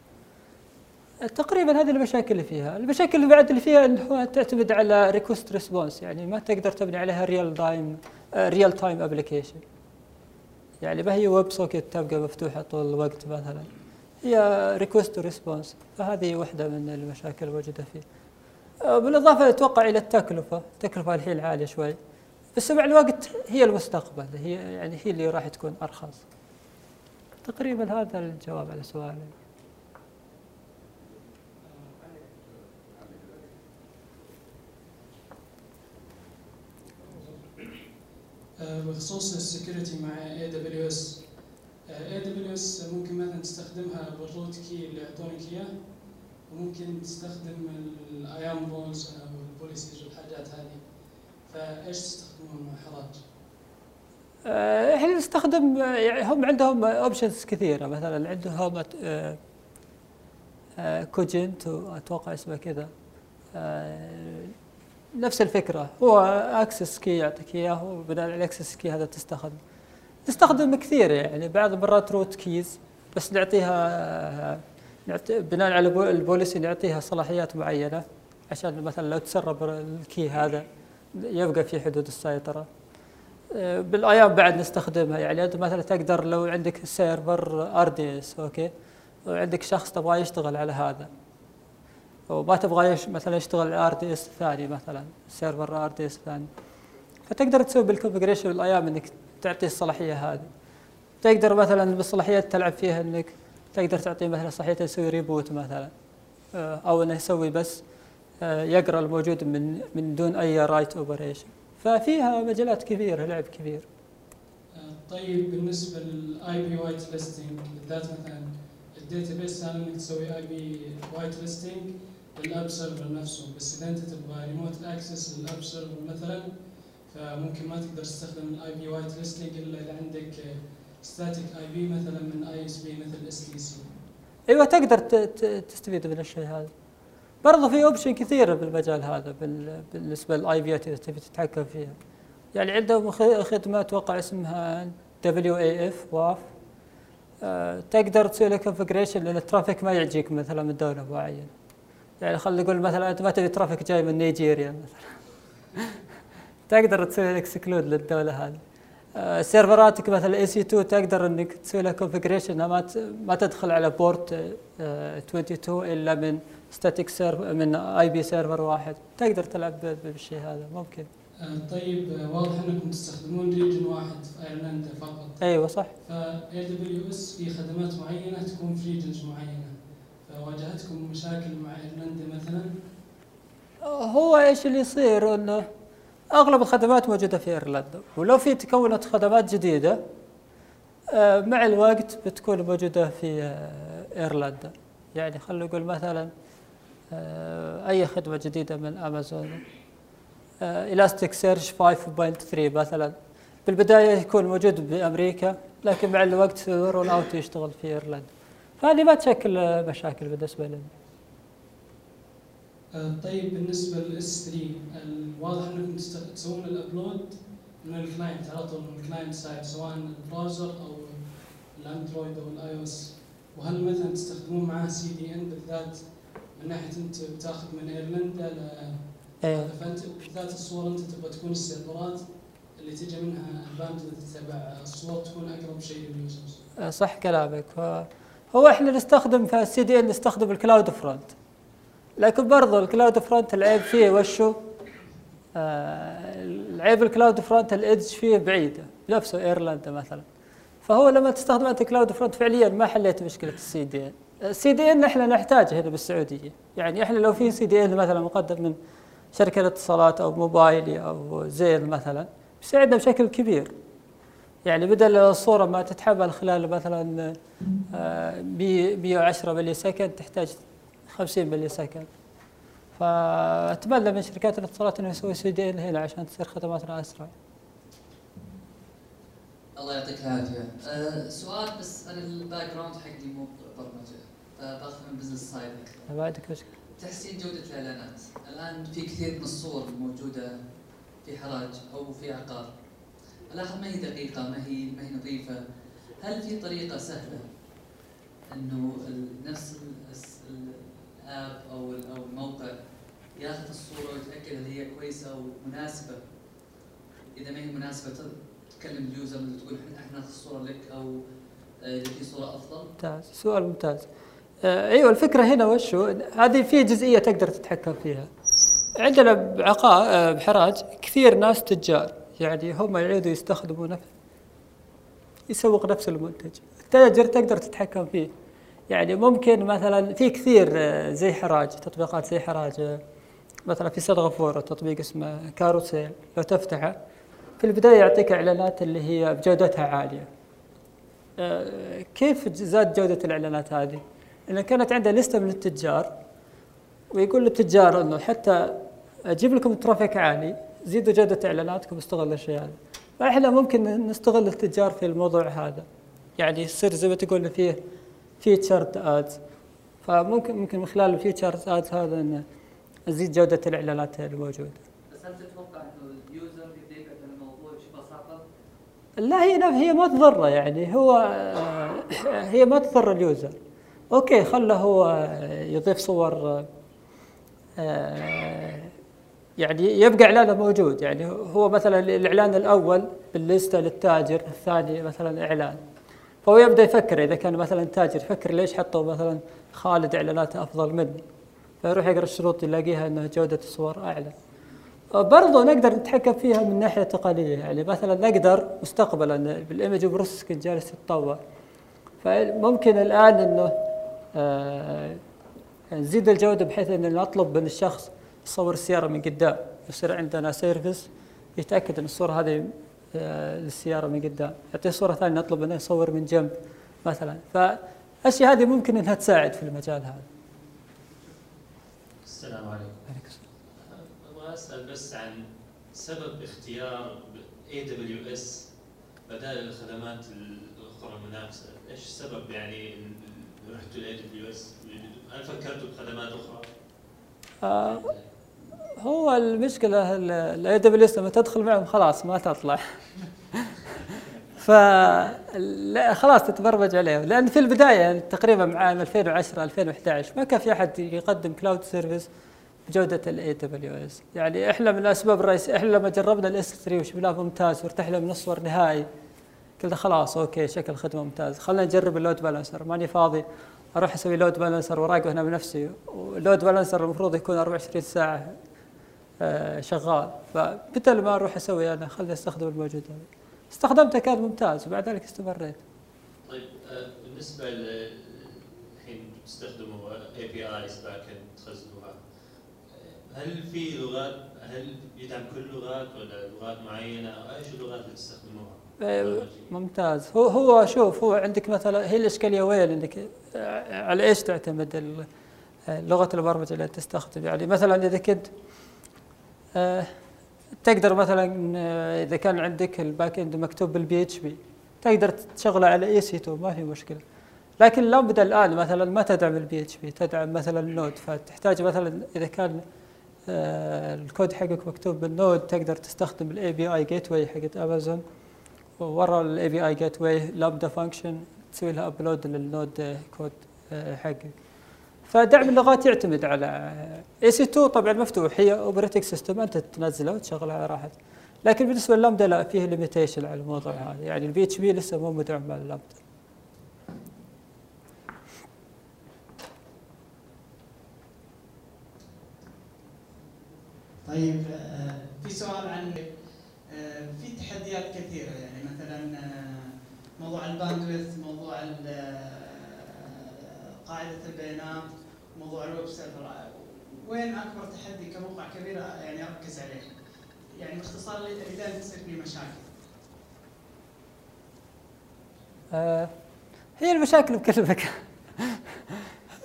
تقريبا هذه المشاكل اللي فيها، المشاكل اللي بعد اللي فيها انه تعتمد على request response يعني ما تقدر تبني عليها real time real time application. يعني ما هي WebSocket تبقى مفتوحة طول الوقت مثلا. هي request response فهذه واحدة من المشاكل الموجودة فيه. آه، بالإضافة أتوقع إلى التكلفة، التكلفة الحين عالية شوي. بس مع الوقت هي المستقبل هي يعني هي اللي راح تكون أرخص. تقريبا هذا الجواب على سؤالك. بخصوص ال security مع اي دبليو اس اي دبليو اس ممكن مثلا تستخدمها بال root key اللي يعطونك اياه وممكن تستخدم ال IAM roles أو ال policies والحاجات هذه. فإيش تستخدمون مع حراج؟ آه، إحنا نستخدم آه، يعني هم عندهم options كثيرة. مثلا عندهم آه، آه، Cognito أتوقع اسمه كذا. آه، نفس الفكرة. هو access key يعطيك إياه وبناء على ال access key هذا تستخدم. نستخدم كثير يعني بعض المرات root keys بس نعطيها نعطي بناء على البو- ال policy نعطيها صلاحيات معينة عشان مثلا لو تسرب ال key هذا يبقى في حدود السيطرة. بال IAM بعد نستخدمها يعني أنت مثلا تقدر لو عندك server RDS okay وعندك شخص تبغاه يشتغل على هذا. وما تبغى مثلا يشتغل RDS ثاني مثلا server RDS ثاني. فتقدر تسوي بال configuration بال IAM إنك تعطيه الصلاحية هذه. تقدر مثلا بالصلاحيات تلعب فيها إنك تقدر تعطيه مثلا صلاحية يسوي reboot مثلا آه، أو إنه يسوي بس آه، يقرأ الموجود من من دون أي write operation ففيها مجالات كبيره لعب كبير طيب بالنسبة لل IP whitelisting بالذات مثلا ال database إنك تسوي IP whitelisting لل app server نفسه بس إذا أنت تبغى remote access لل app server مثلا فممكن ما تقدر تستخدم ال IP whitelisting إلا إذا عندك static IP مثلا من ISP مثل STC أيوه تقدر تستفيد من الشيء هذا. برضه في option كثيره بالمجال هذا بال- بالنسبة لل IPات اذا تبي تتحكم فيها. يعني عندهم خدمة أتوقع اسمها دبليو اي اف واف تقدر تسوي له configuration لأن ال traffic ما يجيك مثلا من دولة معينة. يعني خلينا نقول مثلا أنت ما تبي traffic جاي من نيجيريا مثلا. تقدر تسوي exclude للدولة هذه. آه، سيرفراتك مثلا EC2 تقدر إنك تسوي لها configuration ما ما تدخل على port آه، 22 إلا من static server من IP server واحد. تقدر تلعب بالشيء هذا ممكن. آه، طيب آه، واضح إنكم تستخدمون region واحد في ايرلندا فقط. أيوه صح. ف AWS في خدمات معينة تكون في regions معينة. فواجهتكم مشاكل مع إيرلندا مثلا؟ هو إيش اللي يصير؟ انه أغلب الخدمات موجودة في إيرلندا ولو في تكون خدمات جديدة آه، مع الوقت بتكون موجودة في آه، إيرلندا. يعني خلينا نقول مثلا آه، أي خدمة جديدة من أمازون. Elasticsearch 5.3 مثلا. بالبداية يكون موجود بأمريكا لكن مع الوقت roll out يشتغل في إيرلندا. فهذه ما تشكل مشاكل بالنسبة لنا. آه، طيب بالنسبة لل S 3 الواضح إنكم تسوون ال upload من ال client على طول من ال client side سواء ال browser أو ال Android أو ال iOS. وهل مثلا تستخدمون معاه CDN بالذات من ناحية أنت بتاخذ من إيرلندا ل أيوه فانت بالذات الصور أنت تبغى تكون السيرفرات اللي تجي منها ال bandwidth تبع الصور تكون أقرب شيء لل users. آه، صح كلامك. ف- هو إحنا نستخدم في ال CDN نستخدم ال CloudFront لكن برضو ال CloudFront العيب فيه وشو؟ آه العيب ال CloudFront ال edge فيه بعيده نفسه ايرلندا مثلا. فهو لما تستخدم أنت CloudFront فعليا ما حليت مشكلة ال CDN ال CDN إحنا نحتاجه هنا بالسعودية. يعني إحنا لو في CDN مثلا مقدم من شركة اتصالات أو موبايلي أو زين مثلا بيساعدنا بشكل كبير. يعني بدل الصورة ما تتحمل خلال مثلا آه، 100 110 millisecond تحتاج 50 millisecond فأتمنى من شركات الاتصالات إنه يسوي CDN هنا عشان تصير خدماتنا أسرع الله يعطيك العافية. أه سؤال بس أنا ال background حقي مو برمجة فباخذ من business side أكثر. ما عندك مشكلة تحسين جودة الإعلانات. الآن في كثير من الصور الموجوده في حراج أو في عقار. الاحظ ما هي دقيقة؟ ما هي ما هي نظيفة. هل في طريقة سهلة إنه نفس ال app أو أو الموقع ياخذ الصورة ويتأكد هل هي كويسة ومناسبه إذا ما هي مناسبة تكلم اليوزر تقول إحنا إحنا ناخذ الصورة لك أو آه، إذا في صورة أفضل. ممتاز. سؤال ممتاز. آه أيوه الفكرة هنا وشو هذه في جزئية تقدر تتحكم فيها. عندنا بعقاء آه بحراج كثير ناس تجار. يعني هم يعيدوا يستخدموا نفس يسوق نفس المنتج. التاجر تقدر تتحكم فيه. يعني ممكن مثلا في كثير آه، زي حراج تطبيقات زي حراج آه، مثلا في سنغافورة تطبيق اسمه Carousell لو تفتحه. في البداية يعطيك إعلانات اللي هي بجودتها عالية. آه، كيف زاد جودة الإعلانات هذه؟ إن كانت عنده لستة من التجار ويقول للتجار إنه حتى أجيب لكم traffic عالي زيدوا جودة إعلاناتكم واستغلوا الشيء هذا. فإحنا ممكن نستغل التجار في الموضوع هذا. يعني يصير زي ما تقول فيه featured ads فممكن ممكن من خلال ال featured ads هذا إن نزيد جودة الإعلانات الموجودة. بس هل تتوقع إنه ال user يقعد على الموضوع ببساطه؟ لا هي هي ما تضره يعني هو هي ما تضر ال user okay خله هو يضيف صور آه، يعني يبقى إعلانه موجود. يعني هو مثلا الإعلان الأول بالليستة للتاجر الثاني مثلا إعلان. فهو يبدأ يفكر إذا كان مثلا تاجر يفكر ليش حطوا مثلا خالد إعلاناته أفضل مني. فيروح يقرأ الشروط يلاقيها انه جودة الصور أعلى. برضو نقدر نتحكم فيها من ناحيه تقنيه يعني مثلا نقدر مستقبلا بال image processing جالس يتطور. فممكن الآن إنه آه، نزيد الجودة بحيث ان نطلب من الشخص يصور السياره من قدام يصير عندنا service يتأكد إن الصورة هذه آه، للسيارة من قدام يعطيه صورة ثانية نطلب منه يصور من جنب مثلا فالاشياء هذه ممكن إنها تساعد في المجال هذا السلام عليكم عليك السلام. أبغى أسأل بس عن سبب اختيار AWS بدل الخدمات الأخرى المنافسة، إيش السبب يعني رحتوا ل AWS؟ هل فكرتوا بخدمات أخرى؟ آه هو المشكلة ال AWS لما تدخل معهم خلاص ما تطلع. ف لا خلاص تتبرمج عليه لأن في البداية تقريبا مع عام 2010 2011 ما كان في أحد يقدم cloud service بجودة ال AWS يعني إحنا من الاسباب الرئيسيه إحنا لما جربنا ال S3 وشفناه ممتاز وارتحنا من الصور نهائي قلنا خلاص okay شكل خدمه ممتاز. خلينا نجرب ال load balancer ماني فاضي أروح أسوي load balancer وراقبه هنا بنفسي. وال load balancer المفروض يكون 24 ساعة. شغال. فبدل ما أروح أسوي أنا خليني أستخدم الموجود هذا. استخدمته كان ممتاز وبعد ذلك استمريت. طيب آه، بالنسبة الحين تستخدموا APIs back end تخزنوها آه، هل في لغات هل يدعم كل اللغات ولا لغات معينة؟ أو إيش اللغات اللي تستخدموها؟ آه، ممتاز. هو هو شوف هو عندك مثلا هي الإشكالية وين؟ انك آه، على إيش تعتمد آه، لغة البرمجة اللي تستخدم؟ يعني مثلا إذا كنت آه، تقدر مثلا آه، إذا كان عندك ال back end مكتوب بال PHP تقدر تشغله على EC2 ما في مشكلة. لكن لابد الآن مثلا ما تدعم ال PHP تدعم مثلا ال Node فتحتاج مثلا إذا كان آه، الكود حقك مكتوب بال Node تقدر تستخدم ال API Gateway حقت امازون ورا ال API Gateway Lambda function تسوي لها upload لل Node code آه، حقك. فدعم اللغات يعتمد على EC2 طبعا مفتوح. هي operating system أنت تنزله وتشغله على راحتك لكن بالنسبة للامدا لا فيه limitation على الموضوع هذا. يعني ال PHP لسه مو مدعم مع اللامدا طيب آه، في سؤال عن آه، في تحديات كثيرة. يعني مثلا آه، موضوع ال bandwidth موضوع قاعدة البيانات. موضوع ال web server. وين أكبر تحدي كموقع كبير يعني أركز عليه؟ يعني باختصار دائما تصير فيه مشاكل. آه، هي المشاكل بكل مكان.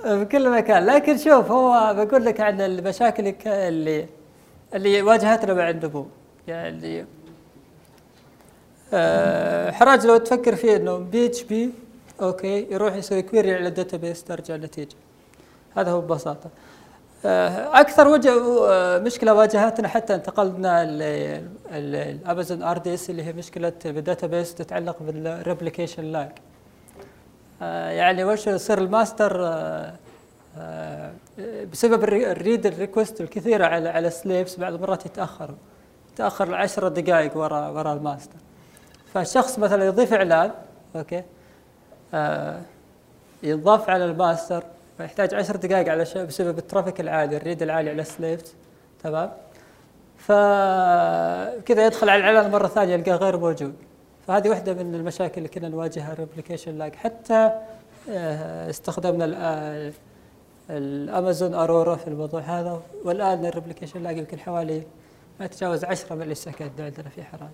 بكل مكان. لكن شوف هو بقول لك عن المشاكل اللي اللي واجهتنا مع النمو. يعني آه، حراج لو تفكر فيه إنه PHP okay يروح يسوي query على ال database ترجع النتيجه هذا هو ببساطة. آه، أكثر وجه آه، مشكلة واجهتنا حتى انتقلنا الأمازون RDS اللي هي مشكلة بال database تتعلق بال replication lag يعني وش يصير الماستر؟ آه، آه، بسبب الري- ال read ال request الكثيرة على على ال slaves بعض المرات يتأخر. تأخر 10 دقائق ورا ورا الماستر. فالشخص مثلا يضيف إعلان okay آه يضاف على الماستر فيحتاج 10 دقائق على بسبب ال traffic العالي ال read العالي على ال slaves تمام؟ فكذا يدخل على الإعلان مرة ثانية يلقاه غير موجود. فهذه واحدة من المشاكل اللي كنا نواجهها ال replication lag. حتى آه، استخدمنا آه، الأمازون Aurora في الموضوع هذا. والآن ال replication lag يمكن حوالي ما يتجاوز 10 millisecond عندنا في حراج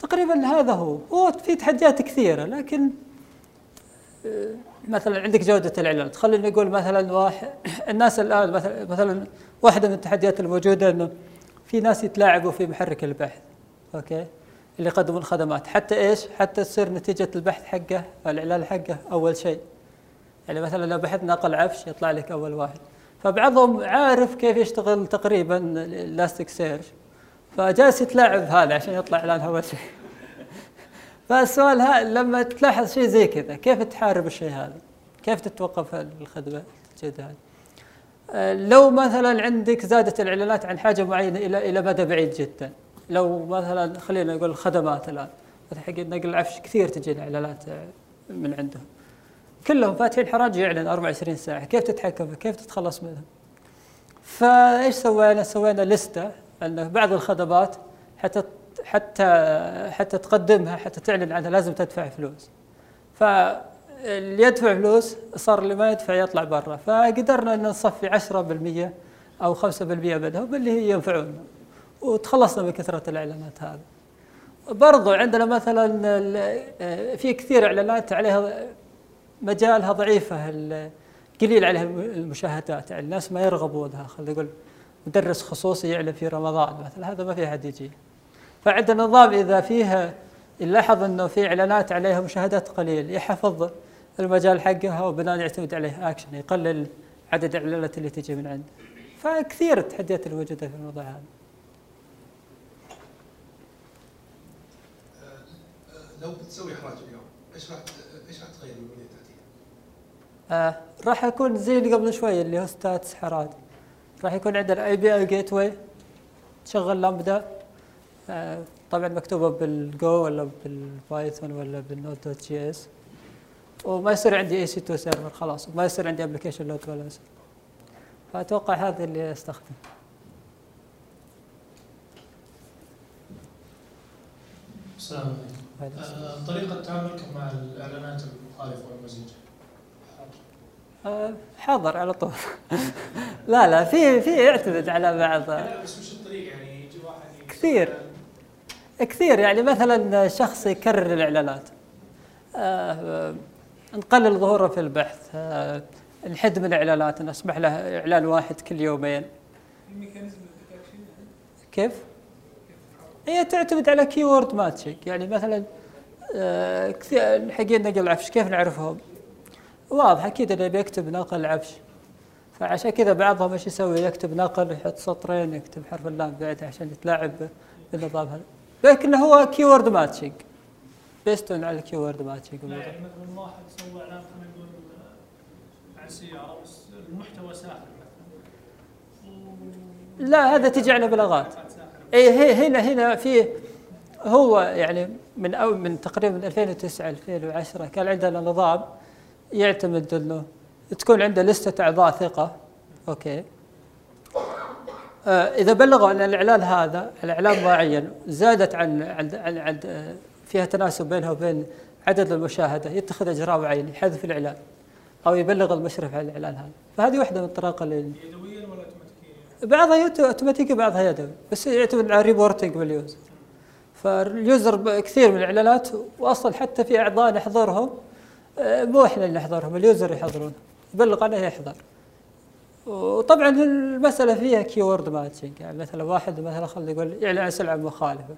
تقريبا هذا هو. هو في تحديات كثيرة لكن آه، مثلا عندك جودة الإعلان. خلينا نقول مثلا واحد الناس الآن مثلا مثلا واحدة من التحديات الموجودة إنه في ناس يتلاعبوا في محرك البحث okay؟ اللي يقدمون خدمات. حتى إيش؟ حتى تصير نتيجة البحث حقه الإعلان حقه أول شيء. يعني مثلا لو بحث نقل عفش يطلع لك أول واحد. فبعضهم عارف كيف يشتغل تقريبا ال Elasticsearch فجالس يتلاعب هذا عشان يطلع إعلان أول شيء. فالسؤال ها لما تلاحظ شيء زي كذا كيف تحارب الشيء هذا؟ كيف تتوقف الخدمة الجيده هذه؟ آه، لو مثلا عندك زادت الإعلانات عن حاجة معينة إلى إلى مدى بعيد جدا لو مثلا خلينا نقول الخدمات الآن مثلا حق نقل العفش كثير تجينا اعلانات آه، من عندهم كلهم فاتحين حراج يعلن 24 ساعة كيف تتحكم؟ كيف تتخلص منهم فايش سوينا سوينا لستة أن بعض الخدمات حتى حتى حتى تقدمها حتى تعلن عنها لازم تدفع فلوس. فاللي يدفع فلوس صار اللي ما يدفع يطلع برا. فقدرنا إن نصفي 10% أو 5% منهم اللي هي وتخلصنا من كثرة الإعلانات هذه. برضو عندنا مثلا في كثير إعلانات عليها مجالها ضعيفة قليل عليها المشاهدات. يعني الناس ما يرغبونها خلينا نقول مدرس خصوصي يعلم في رمضان مثلا هذا ما في أحد يجي. فعندنا نظام إذا فيه يلاحظ إنه في إعلانات عليها مشاهدات قليل يحفظ المجال حقها وبناء يعتمد عليه اكشن يقلل عدد الاعلانات اللي تجي من عنده. فكثير التحديات الموجوده في الموضوع هذا. لو بتسوي إحراج اليوم إيش راح إيش راح تغير من البنيه التحتيه؟ آه راح يكون زي اللي قبل شوي اللي هو ستاتس حراد راح يكون عندنا API Gateway تشغل لامدا آه طبعا مكتوبة بالجو ولا بال Python ولا بال Node.js وما يصير عندي EC2 server خلاص. وما يصير عندي application load ولا فأتوقع هذا اللي أستخدمه. السلام عليكم. آه، طريقة تعاملكم مع الإعلانات المخالفة والمزعج؟ آه، حاضر على طول. لا لا في في يعتمد على بعض. لا بس وش الطريقة يعني يجي واحد كثير. كثير. يعني مثلا شخص يكرر الإعلانات. آه، نقلل ظهوره في البحث. آه، نحد من الاعلانات نسمح له إعلان واحد كل يومين. كيف؟ هي تعتمد على keyword matching يعني مثلا آه، كثير حقين نقل عفش كيف نعرفهم؟ واضح. أكيد إنه بيكتب نقل عفش. فعشان كذا بعضهم إيش يسوي؟ يكتب نقل يحط سطرين يكتب حرف اللام بعده عشان يتلاعب بالنظام هذا. لكن هو keyword matching based on على ال keyword matching لا يعني مثلا واحد سوى إعلان خلينا نقول عن سياره المحتوى ساخر مثلا. لا هذا تجي على بلاغات. اي هي هنا هنا في هو يعني من أو من تقريبا من 2009 2010 كان عندنا نظام يعتمد إنه تكون عنده لستة أعضاء ثقة. okay. إذا بلغوا أن الإعلان هذا الإعلان معين زادت عن عن عن, عن آه، فيها تناسب بينها وبين عدد المشاهدة يتخذ أجراء معين يحذف الإعلان أو يبلغ المشرف على الإعلان هذا. فهذه واحدة من الطرق اللي يدويا ولا اوتوماتيكيا؟ بعضها اوتوماتيكي بعضها يدوي. بس يعتمد على reporting بال user فال user ب- كثير من الإعلانات واصلا حتى في أعضاء نحظرهم آه، مو إحنا اللي نحظرهم ال user يحظرون. يبلغ عنه يحظر. وطبعا المساله فيها keyword matching يعني مثلا واحد مثلا خلينا نقول يعلن عن سلعه مخالفه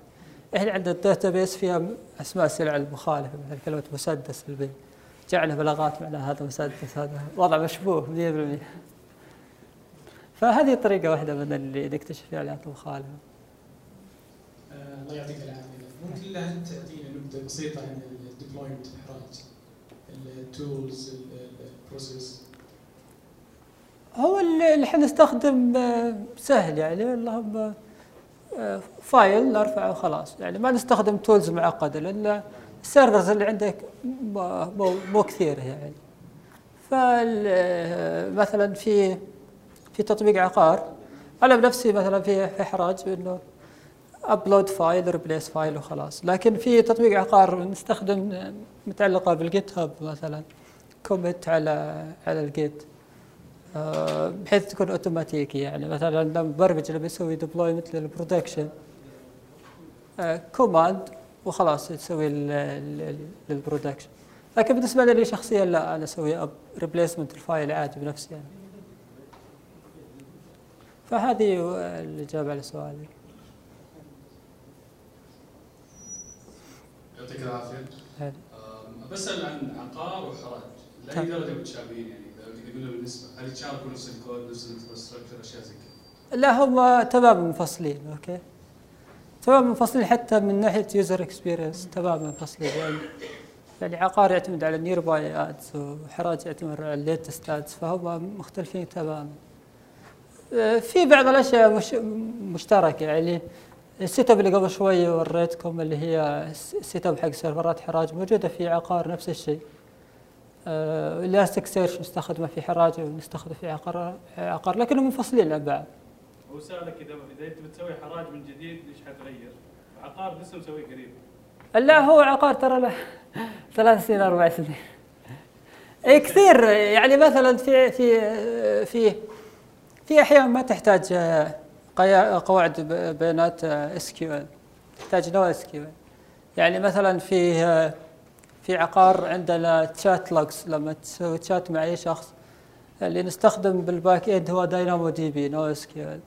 إحنا عندنا ال database فيها أسماء السلع المخالفة مثلا كلمة مسدس البيت. جعله بلاغات معناها هذا مسدس هذا وضع مشبوه 100% فهذه طريقة واحدة من اللي نكتشف فيها الإعلانات المخالفة. آه، الله يعطيك العافية. ممكن لا تعطينا نبذة بسيطة عن ال deployment حراج ال tools ال process هو اللي اللي حنستخدم آه، سهل يعني اللهم آه، file نرفعه وخلاص. يعني ما نستخدم tools معقدة لأن ال servers اللي عندك مو- مو كثير يعني. فمثلا في في تطبيق عقار أنا بنفسي مثلا في حراج انه upload file replace file وخلاص. لكن في تطبيق عقار نستخدم متعلقة بال GitHub مثلا commit على على ال Git آه، بحيث تكون اوتوماتيكي يعني مثلا لما مبرمج لما يسوي deployment لل production command وخلاص تسوي لل production لكن بالنسبة لي شخصيا لا أنا أسوي replacement ال file عادي بنفسي يعني. فهذه الإجابة على سؤالك. يعطيك العافية. بسأل عن عقار وحراج لأي درجة متشابهين يعني اذا قلنا بالنسبة هل يتشاركوا نفس الكود نفس ال infrastructure أشياء زي كذا؟ لا هم تماما منفصلين أوكي؟ تماما منفصلين حتى من ناحية user experience تماما منفصلين. يعني يعني عقار يعتمد على nearby ads وحراج يعتمد على ال latest ads فهم مختلفين تماما. آه، في بعض الأشياء مش مشتركة يعني ال setup اللي قبل شوي وريتكم اللي هي ال setup حق server ات حراج موجودة في عقار نفس الشيء. ال Elasticsearch نستخدمه في حراج ونستخدمه في عقار عقار لكنهم منفصلين عن بعض هو سألك إذا إذا أنت بتسوي حراج من جديد إيش حتغير؟ عقار لسه مسويه قريب. لا هو عقار ترى له ثلاث سنين أربع سنين. اي كثير. يعني مثلا في في في في أحيان ما تحتاج آه، قواعد بيانات SQL تحتاج NoSQL يعني مثلا في آه، في عقار عندنا chat logs لما تسوي تشات مع أي شخص اللي نستخدم بال backend هو داينامو دي بي نو اس كيو ال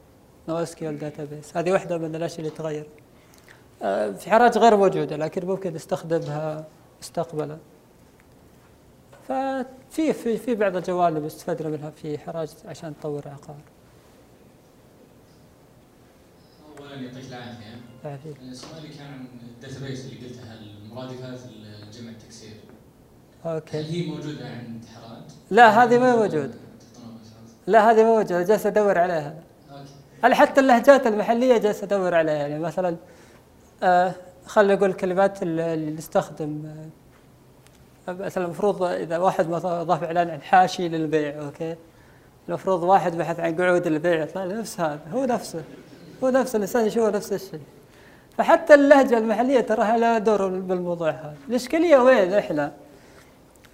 NoSQL database هذه واحدة من الأشياء اللي تغير. آه، في حراج غير موجودة لكن ممكن نستخدمها مستقبلا. ففي في في بعض الجوانب استفدنا منها في حراج عشان نطور عقار اولا يعطيك العافية. العافية. السؤال اللي كان عن ال database اللي قلتها المرادفات الجمع التكسير أوكي. هل هي موجودة عند حراج؟ لا هذه ما موجودة. لا هذه ما موجوده جالس أدور عليها. أوكي. أنا حتى اللهجات المحلية جالس أدور عليها. يعني مثلا آه خلينا نقول الكلمات اللي نستخدم آه مثلا المفروض إذا واحد مثلا ضاف إعلان عن حاشي للبيع أوكي. المفروض واحد بحث عن قعود البيع يطلع نفس هذا. هو نفسه. هو نفس الإنسان يشوف نفس الشيء. فحتى اللهجة المحلية تراها لها دور بالموضوع هذا. الإشكالية وين؟ إحنا.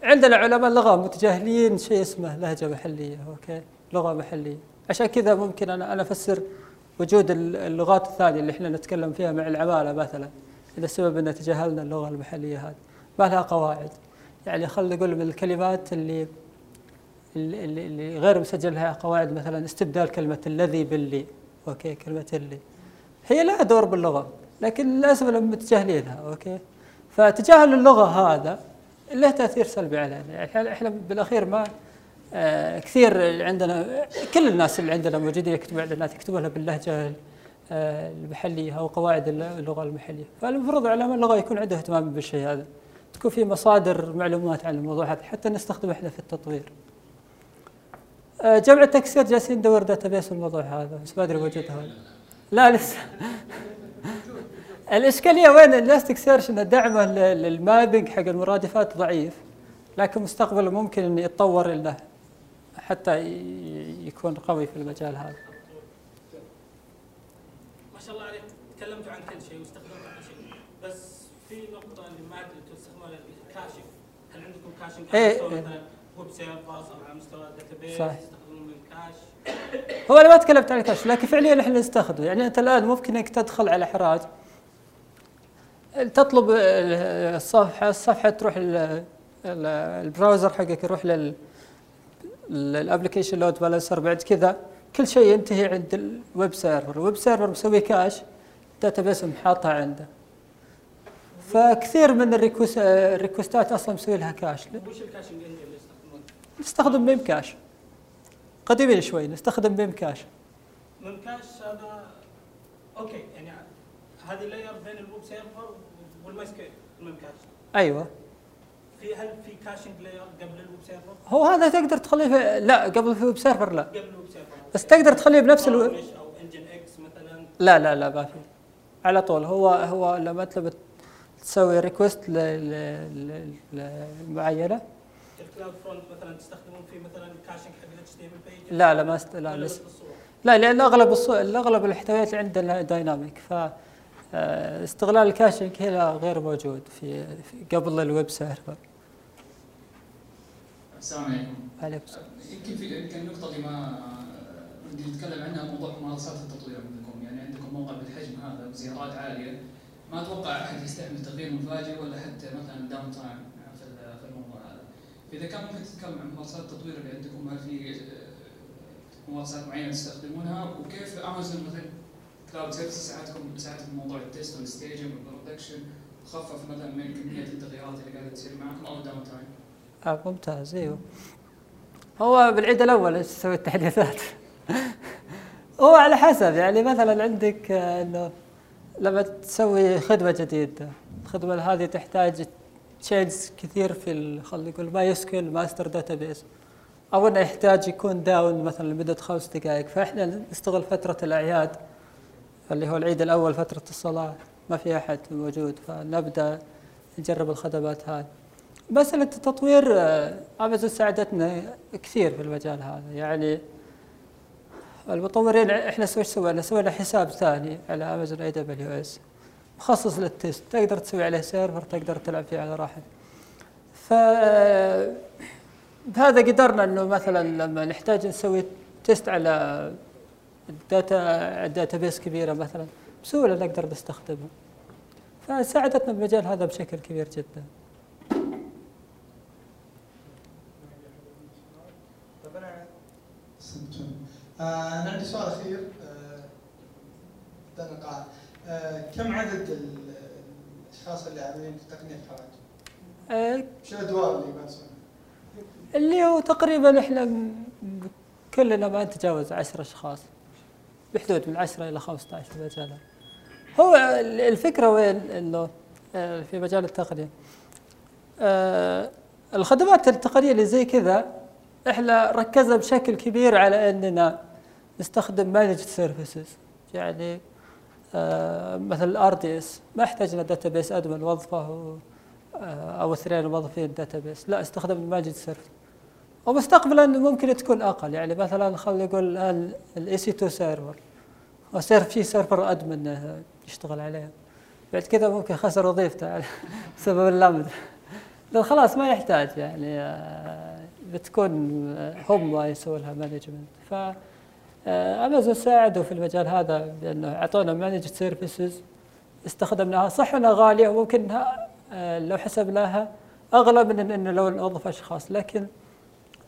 عندنا علماء اللغة متجاهلين شيء اسمه لهجة محلية أوكي؟ لغة محلية. عشان كذا ممكن أنا أنا أفسر وجود اللغات الثانية اللي إحنا نتكلم فيها مع العمالة مثلا اذا السبب إن تجاهلنا اللغة المحلية هذه. ما لها قواعد. يعني خلينا نقول من الكلمات اللي اللي, اللي غير مسجل لها قواعد مثلا استبدال كلمة الذي باللي أوكي؟ كلمة اللي. هي لها دور باللغة. لكن للأسف متجاهلينها أوكي؟ فتجاهل اللغة هذا له تأثير سلبي علينا. يعني إحنا بالأخير ما آه كثير عندنا كل الناس اللي عندنا موجودين يكتبوا اعلانات يكتبونها باللهجة آه المحلية أو قواعد اللغة المحلية. فالمفروض علماء اللغة يكون عنده اهتمام بالشيء هذا. تكون في مصادر معلومات عن الموضوع هذا حتى نستخدمه إحنا في التطوير. آه جمع التكسير جالسين ندور داتابيس الموضوع هذا. بس ما أدري موجود هذا لا لسه. الإشكالية وين؟ ال Elasticsearch إن دعمه لل mapping حق المرادفات ضعيف لكن مستقبلا ممكن انه يتطور انه حتى يكون قوي في المجال هذا. ما شاء الله عليك. تكلمتوا عن كل شيء واستخدمتوا كل شيء. بس في نقطة اللي ما تستخدمونها ال cache هل عندكم caching إيه، مستوى إيه. مثلا web servers على مستوى database صح. تستخدمون memcache هو أنا ما تكلمت عن ال cache لكن فعليا إحنا نستخدمه. يعني أنت الآن ممكن انك تدخل على حراج تطلب الصفحة الصفحة تروح ال- ال- browser حقك يروح لل ال application load balancer بعد كذا كل شيء ينتهي عند ال web server. ال web server مسوي cache database محاطها عنده. فكثير من ال request ال request ات أصلا مسوي لها cache. وش ال caching اللي يستخدمونه؟ نستخدم memcache. قديمين شوي نستخدم memcache. memcache هذا أوكي يعني هذه layer بين ال web server وال MySQL ال memcache أيوه. في هل في caching layer قبل ال web server؟ هو هذا تقدر تخليه في لا قبل في web server لا. قبل ال web server بس تقدر تخليه بنفس ألو... Varnish أو Nginx مثلا. لا لا لا ما في. على طول هو هو لما تبي تسوي request للمعينة. ال CloudFront مثلا تستخدمون فيه مثلا caching حق الاتش تي ام بيج لا لا ما است... لا؟ لا لأن أغلب الصو... اغلب المحتويات اللي عندنا dynamic ف استغلال ال caching هنا غير موجود في, قبل ال web server. السلام عليكم. عليكم السلام. يمكن في يمكن النقطة اللي ما ودي نتكلم عنها موضوع ممارسات التطوير عندكم، يعني عندكم موقع بالحجم هذا بزيارات عالية، ما أتوقع أحد يستحمل تغيير مفاجئ ولا حتى مثلا downtime في ال- في الموضوع هذا. فاذا كان ممكن تتكلم عن ممارسات التطوير اللي عندكم هل في آه، ممارسات معينة تستخدمونها؟ وكيف امازون مثلا cloud service ساعدكم ساعدكم موضوع ال test وال staging وال production وخفف مثلا من كمية التغييرات اللي قاعدة تصير معكم أو downtime. آه ممتاز إيوه. هو بالعيد الأول إيش تسوي التحديثات؟ هو على حسب يعني مثلا عندك آه، إنه لما تسوي خدمة جديدة الخدمة هذه تحتاج changes كثير في خلينا نقول MySQL master database أو إنه يحتاج يكون down مثلا لمدة خمس دقائق. فإحنا نستغل فترة الأعياد اللي هو العيد الأول فترة الصلاة. ما في أحد موجود فنبدأ نجرب الخدمات هذه. مسألة التطوير آه، امازون ساعدتنا كثير في المجال هذا. يعني المطورين إحنا سوينا سوينا؟ سوينا حساب ثاني على امازون AWS مخصص لل test. تقدر تسوي عليه server تقدر تلعب فيه على راحتك. ف بهذا قدرنا إنه مثلا لما نحتاج نسوي test على data database كبيرة مثلا بسهولة نقدر نستخدمها. فساعدتنا بالمجال هذا بشكل كبير جدا. أنا آه، أنا عندي سؤال أخير. آه، القاعة آه، كم عدد الأشخاص اللي عاملين في تقنية الحراج؟ آه، شو الأدوار اللي يمارسونها؟ اللي هو تقريبا إحنا كلنا ما نتجاوز 10 أشخاص. بحدود من 10 إلى 15 في هذا. هو ال- الفكرة وين؟ إنه آه، في مجال التقنية. آه، الخدمات التقنية اللي زي كذا إحنا ركزنا بشكل كبير على إننا نستخدم managed services يعني آه، مثل ال RDS ما احتاجنا database admin نوظفه و- آه، أو اثنين موظفين database لا استخدم managed service ومستقبلا ممكن تكون أقل. يعني مثلا خلينا نقول الآن ال EC2 server وصير في server admin آه، يشتغل عليه. بعد كذا ممكن خسر وظيفته بسبب اللمدا لأن خلاص ما يحتاج يعني آه، بتكون آه، هم يسووا لها management ف آه، امازون ساعدوا في المجال هذا بأنه أعطونا managed services استخدمناها. صح إنها غالية وممكن آه، لو حسبناها أغلى من إنه لو نوظف أشخاص. لكن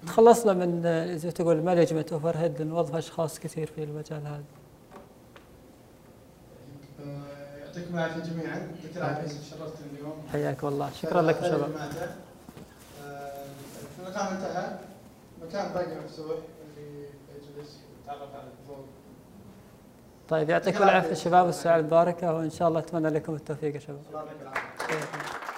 تخلصنا من زي ما تقول management overhead نوظف أشخاص كثير في المجال هذا. يعطيكم العافية جميعا. عبد العزيز شرفتنا اليوم. حياك والله شكرا لكم خير شباب. آه، اللقاء انتهى. مكان باقي مفتوح اللي يجلس ويتعرف على الفوق. طيب يعطيكم العافية شباب والساعة المباركة وإن شاء الله أتمنى لكم التوفيق يا شباب. الله يعطيك العافية.